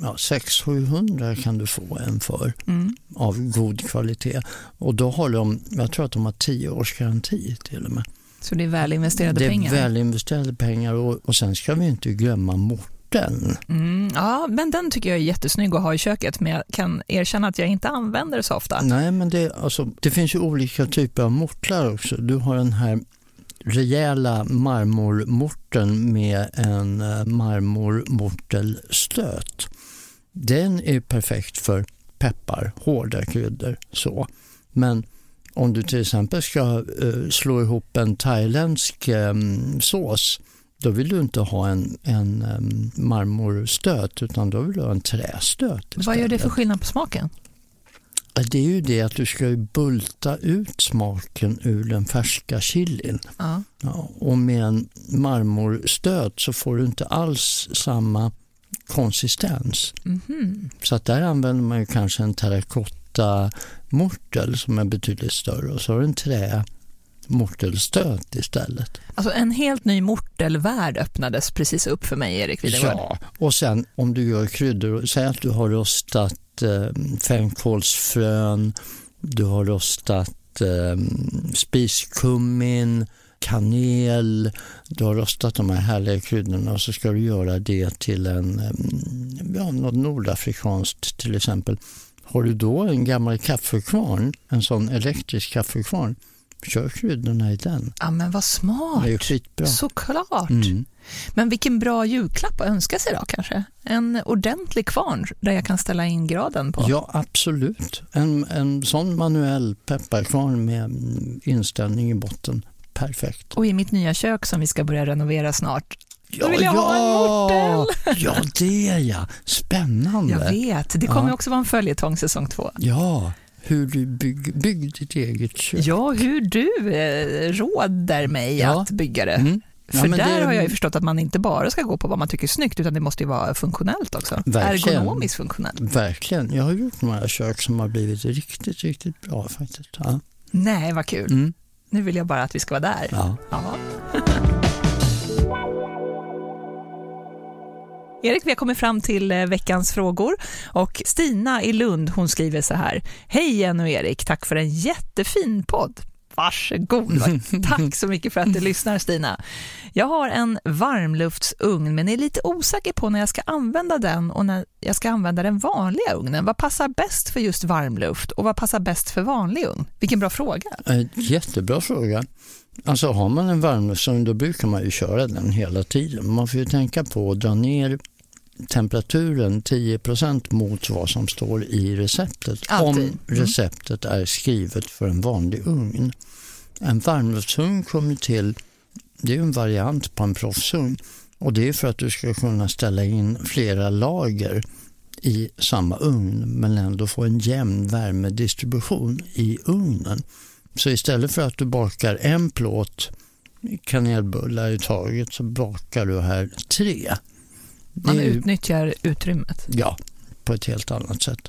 [SPEAKER 3] ja, 600-700 kan du få en för
[SPEAKER 2] Mm.
[SPEAKER 3] av god kvalitet. Och då har de, jag tror att de har 10 års garanti till och med.
[SPEAKER 2] Så det är väl investerade
[SPEAKER 3] det är
[SPEAKER 2] pengar?
[SPEAKER 3] väl investerade pengar och, och sen ska vi inte glömma morten.
[SPEAKER 2] Mm, ja, men den tycker jag är jättesnygg att ha i köket, men jag kan erkänna att jag inte använder det så ofta.
[SPEAKER 3] Nej, men det, alltså, det finns ju olika typer av mortlar också. Du har den här rejäla marmormorten med en eh, marmormortelstöt. Den är perfekt för peppar, hårda kryddor. Så. Men om du till exempel ska eh, slå ihop en thailändsk eh, sås då vill du inte ha en, en eh, marmorstöt utan då vill du ha en trästöt
[SPEAKER 2] Vad gör det för
[SPEAKER 3] istället.
[SPEAKER 2] skillnad på smaken?
[SPEAKER 3] Det är ju det att du ska bulta ut smaken ur den färska chilin.
[SPEAKER 2] Ja.
[SPEAKER 3] Ja, och med en marmorstöt så får du inte alls samma konsistens.
[SPEAKER 2] Mhm.
[SPEAKER 3] Så att där använder man ju kanske en terrakotta-mortel som är betydligt större och så har du en trämortelstöt istället.
[SPEAKER 2] Alltså en helt ny mortelvärld öppnades precis upp för mig, Erik Videgård.
[SPEAKER 3] Ja, och sen om du gör kryddor, säg att du har rostat eh, fänkålsfrön, du har rostat eh, spiskummin, kanel, du har rostat de här härliga kryddorna och så ska du göra det till en, eh, ja, något nordafrikanskt till exempel. Har du då en gammal kaffekvarn, en sån elektrisk kaffekvarn, kör kryddorna i den.
[SPEAKER 2] Ja, men vad smart.
[SPEAKER 3] Det är skitbra.
[SPEAKER 2] Såklart.
[SPEAKER 3] Mm.
[SPEAKER 2] Men vilken bra julklapp att önska sig då kanske? En ordentlig kvarn där jag kan ställa in graden på.
[SPEAKER 3] Ja, absolut. En, en sån manuell pepparkvarn med inställning i botten. Perfekt.
[SPEAKER 2] Och i mitt nya kök som vi ska börja renovera snart.
[SPEAKER 3] Ja,
[SPEAKER 2] vill jag ha en mortel.
[SPEAKER 3] Ja, det ja. Spännande.
[SPEAKER 2] Jag vet, det kommer
[SPEAKER 3] Ja.
[SPEAKER 2] också vara en följetong säsong två.
[SPEAKER 3] Ja, hur du bygg, bygg ditt eget kök.
[SPEAKER 2] Ja, hur du eh, råder mig
[SPEAKER 3] Ja.
[SPEAKER 2] att bygga det.
[SPEAKER 3] Mm. Ja,
[SPEAKER 2] För där
[SPEAKER 3] det-
[SPEAKER 2] har jag ju förstått att man inte bara ska gå på vad man tycker är snyggt, utan det måste ju vara funktionellt också.
[SPEAKER 3] Verkligen.
[SPEAKER 2] Ergonomiskt funktionellt.
[SPEAKER 3] Verkligen. Jag har gjort några kök som har blivit riktigt, riktigt bra faktiskt. Ja.
[SPEAKER 2] Nej, vad kul.
[SPEAKER 3] Mm.
[SPEAKER 2] Nu vill jag bara att vi ska vara där.
[SPEAKER 3] Ja.
[SPEAKER 2] Ja. Erik, vi har kommit fram till eh, veckans frågor och Stina i Lund hon skriver så här. Hej Jenny och Erik, tack för en jättefin podd. Varsågod. Tack så mycket för att du lyssnar Stina. Jag har en varmluftsugn men är lite osäker på när jag ska använda den och när jag ska använda den vanliga ugnen. Vad passar bäst för just varmluft och vad passar bäst för vanlig ugn? Vilken bra fråga.
[SPEAKER 3] Eh, Jättebra fråga. Alltså har man en varmluftsugn då brukar man ju köra den hela tiden. Man får ju tänka på att dra ner temperaturen 10% mot vad som står i receptet.
[SPEAKER 2] Alltid.
[SPEAKER 3] Om receptet är skrivet för en vanlig ugn. En varmluftsugn kommer till, det är en variant på en proffsugn och det är för att du ska kunna ställa in flera lager i samma ugn men ändå få en jämn värmedistribution i ugnen. Så istället för att du bakar en plåt kanelbullar i taget så bakar du här tre.
[SPEAKER 2] Man utnyttjar utrymmet.
[SPEAKER 3] Ja, på ett helt annat sätt.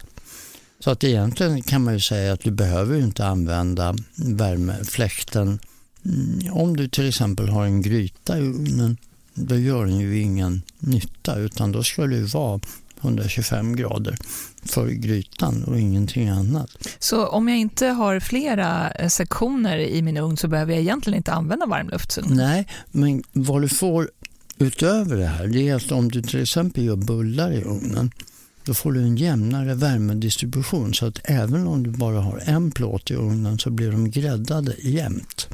[SPEAKER 3] Så att egentligen kan man ju säga att du behöver inte använda värmefläkten. Mm, Om du till exempel har en gryta i ugnen, då gör den ju ingen nytta utan då ska det vara 125 grader för grytan och ingenting annat.
[SPEAKER 2] Så om jag inte har flera eh, sektioner i min ugn så behöver jag egentligen inte använda varmluftsugn?
[SPEAKER 3] Nej, men vad du får utöver det här det är att om du till exempel gör bullar i ugnen då får du en jämnare värmedistribution så att även om du bara har en plåt i ugnen så blir de gräddade jämnt.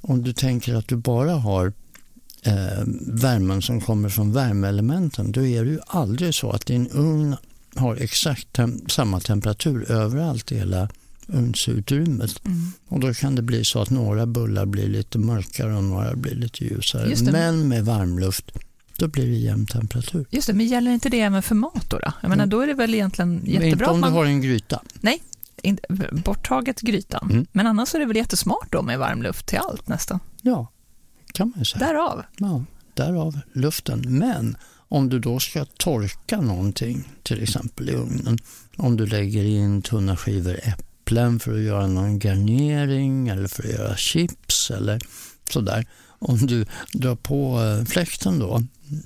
[SPEAKER 3] Om du tänker att du bara har eh, värmen som kommer från värmeelementen då är det ju aldrig så att din ugn har exakt tem- samma temperatur överallt i hela ugnsutrymmet.
[SPEAKER 2] Mm.
[SPEAKER 3] Och då kan det bli så att några bullar blir lite mörkare och några blir lite ljusare.
[SPEAKER 2] Det.
[SPEAKER 3] Men med varmluft, då blir det jämn temperatur.
[SPEAKER 2] Just det, men gäller inte det även för mat då? då? Jag menar,
[SPEAKER 3] Mm.
[SPEAKER 2] då är det väl egentligen
[SPEAKER 3] Men inte
[SPEAKER 2] jättebra
[SPEAKER 3] om
[SPEAKER 2] man...
[SPEAKER 3] du har en gryta.
[SPEAKER 2] in- borttaget grytan.
[SPEAKER 3] Mm.
[SPEAKER 2] Men annars är det väl jättesmart då med varmluft till allt nästan.
[SPEAKER 3] Ja, kan man ju säga.
[SPEAKER 2] Därav.
[SPEAKER 3] Ja, därav luften. Men om du då ska torka någonting, till exempel i ugnen, om du lägger in tunna skivor äpplen för att göra någon garnering eller för att göra chips eller sådär. Om du drar på eh, fläkten då,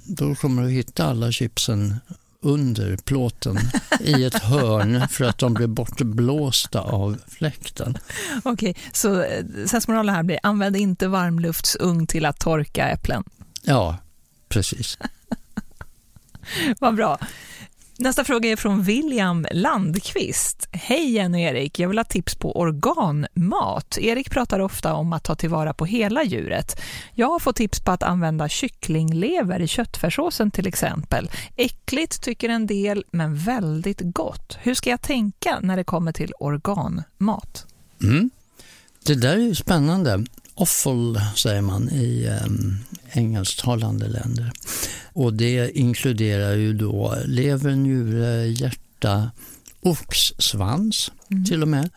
[SPEAKER 3] då kommer du hitta alla chipsen under plåten i ett hörn för att de blir bortblåsta av fläkten.
[SPEAKER 2] Okej, så eh, sensmoralen här blir använd inte varmluftsugn till att torka äpplen.
[SPEAKER 3] Ja, precis.
[SPEAKER 2] Vad bra. Nästa fråga är från William Landqvist. Hej Jenny och Erik, jag vill ha tips på organmat. Erik pratar ofta om att ta tillvara på hela djuret. Jag har fått tips på att använda kycklinglever i köttfärssåsen till exempel. Äckligt tycker en del, men väldigt gott. Hur ska jag tänka när det kommer till organmat?
[SPEAKER 3] Mm. Det där är ju spännande. Offal säger man i um, engelsktalande länder. Och det inkluderar ju då lever, njure, hjärta, oxsvans till och med.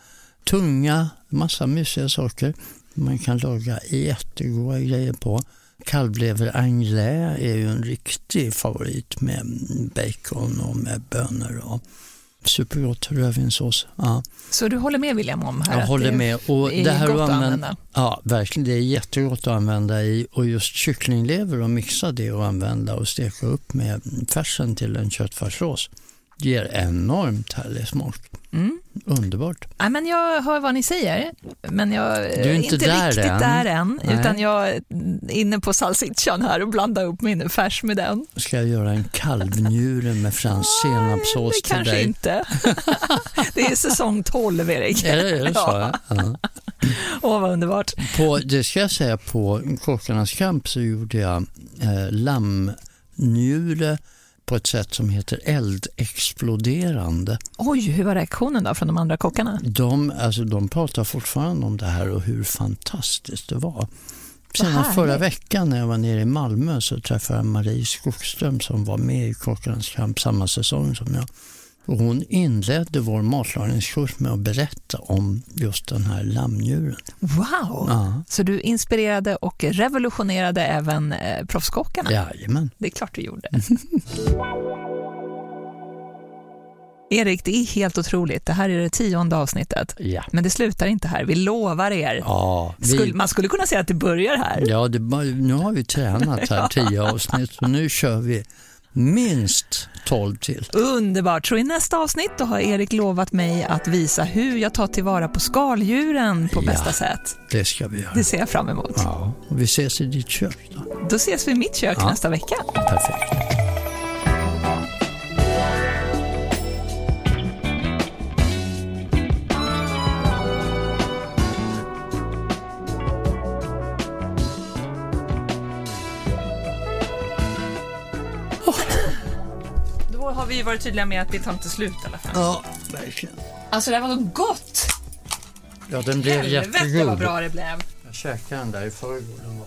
[SPEAKER 3] Tunga, massa mysiga saker. Man kan laga jättegoda grejer på. Kalvlever anglais är ju en riktig favorit med bacon och med bönor. Och supergott rödvinssås. Ja.
[SPEAKER 2] Så du håller med William om här
[SPEAKER 3] Jag håller
[SPEAKER 2] det
[SPEAKER 3] med. Och
[SPEAKER 2] är
[SPEAKER 3] det här
[SPEAKER 2] gott
[SPEAKER 3] att
[SPEAKER 2] att
[SPEAKER 3] använda,
[SPEAKER 2] använda?
[SPEAKER 3] Ja, verkligen. Det är jättegott att använda i och just kycklinglever och mixa det och använda och steka upp med färsen till en köttfärssås ger enormt härlig smak.
[SPEAKER 2] Mm.
[SPEAKER 3] Underbart.
[SPEAKER 2] Nej, men jag hör vad ni säger, men jag är
[SPEAKER 3] är inte där
[SPEAKER 2] riktigt
[SPEAKER 3] än.
[SPEAKER 2] där än.
[SPEAKER 3] Nej.
[SPEAKER 2] Utan jag är inne på salsichan här och blandar upp min färs med den.
[SPEAKER 3] Ska jag göra en kalvnjure med fransk senapssås
[SPEAKER 2] det
[SPEAKER 3] till
[SPEAKER 2] kanske
[SPEAKER 3] dig?
[SPEAKER 2] inte. det är säsong 12, Erik.
[SPEAKER 3] Är det, är det så?
[SPEAKER 2] Ja.
[SPEAKER 3] Ja.
[SPEAKER 2] Åh, vad underbart.
[SPEAKER 3] På, det ska jag säga, på Kockarnas kamp så gjorde jag eh, lammnjure på ett sätt som heter eldexploderande.
[SPEAKER 2] Oj, hur var reaktionen då från de andra kockarna?
[SPEAKER 3] De, alltså, de pratar fortfarande om det här och hur fantastiskt det var. Senast förra veckan när jag var nere i Malmö så träffade jag Marie Skogström som var med i Kockarnas kamp samma säsong som jag. Och hon inledde vår matlagningskurs med att berätta om just den här lammnjuren.
[SPEAKER 2] Wow!
[SPEAKER 3] Ja,
[SPEAKER 2] Så du inspirerade och revolutionerade även eh, proffskockarna?
[SPEAKER 3] jajamän.
[SPEAKER 2] Det är klart du gjorde. Erik, det är helt otroligt. Det här är det tionde avsnittet.
[SPEAKER 3] Ja.
[SPEAKER 2] Men det slutar inte här, vi lovar er.
[SPEAKER 3] Ja, vi,
[SPEAKER 2] Skulle, man skulle kunna säga att det börjar här.
[SPEAKER 3] ja det, nu har vi tränat här tio avsnitt och nu kör vi minst 12 till.
[SPEAKER 2] Underbart! Så i nästa avsnitt då har Erik lovat mig att visa hur jag tar tillvara på skaldjuren på bästa
[SPEAKER 3] Ja.
[SPEAKER 2] sätt.
[SPEAKER 3] Det ska vi göra.
[SPEAKER 2] Det ser jag fram emot.
[SPEAKER 3] Ja, och vi ses i ditt kök då.
[SPEAKER 2] Då ses vi i mitt kök
[SPEAKER 3] Ja.
[SPEAKER 2] nästa vecka.
[SPEAKER 3] Perfekt.
[SPEAKER 2] Har vi varit tydliga med att det tar inte slut i alla fall.
[SPEAKER 3] Ja, verkligen.
[SPEAKER 2] Alltså det här var så gott!
[SPEAKER 3] Ja, den blev
[SPEAKER 2] Helvete vad
[SPEAKER 3] jättegod.
[SPEAKER 2] bra det blev.
[SPEAKER 3] Jag käkade den där i förrgår. Den var...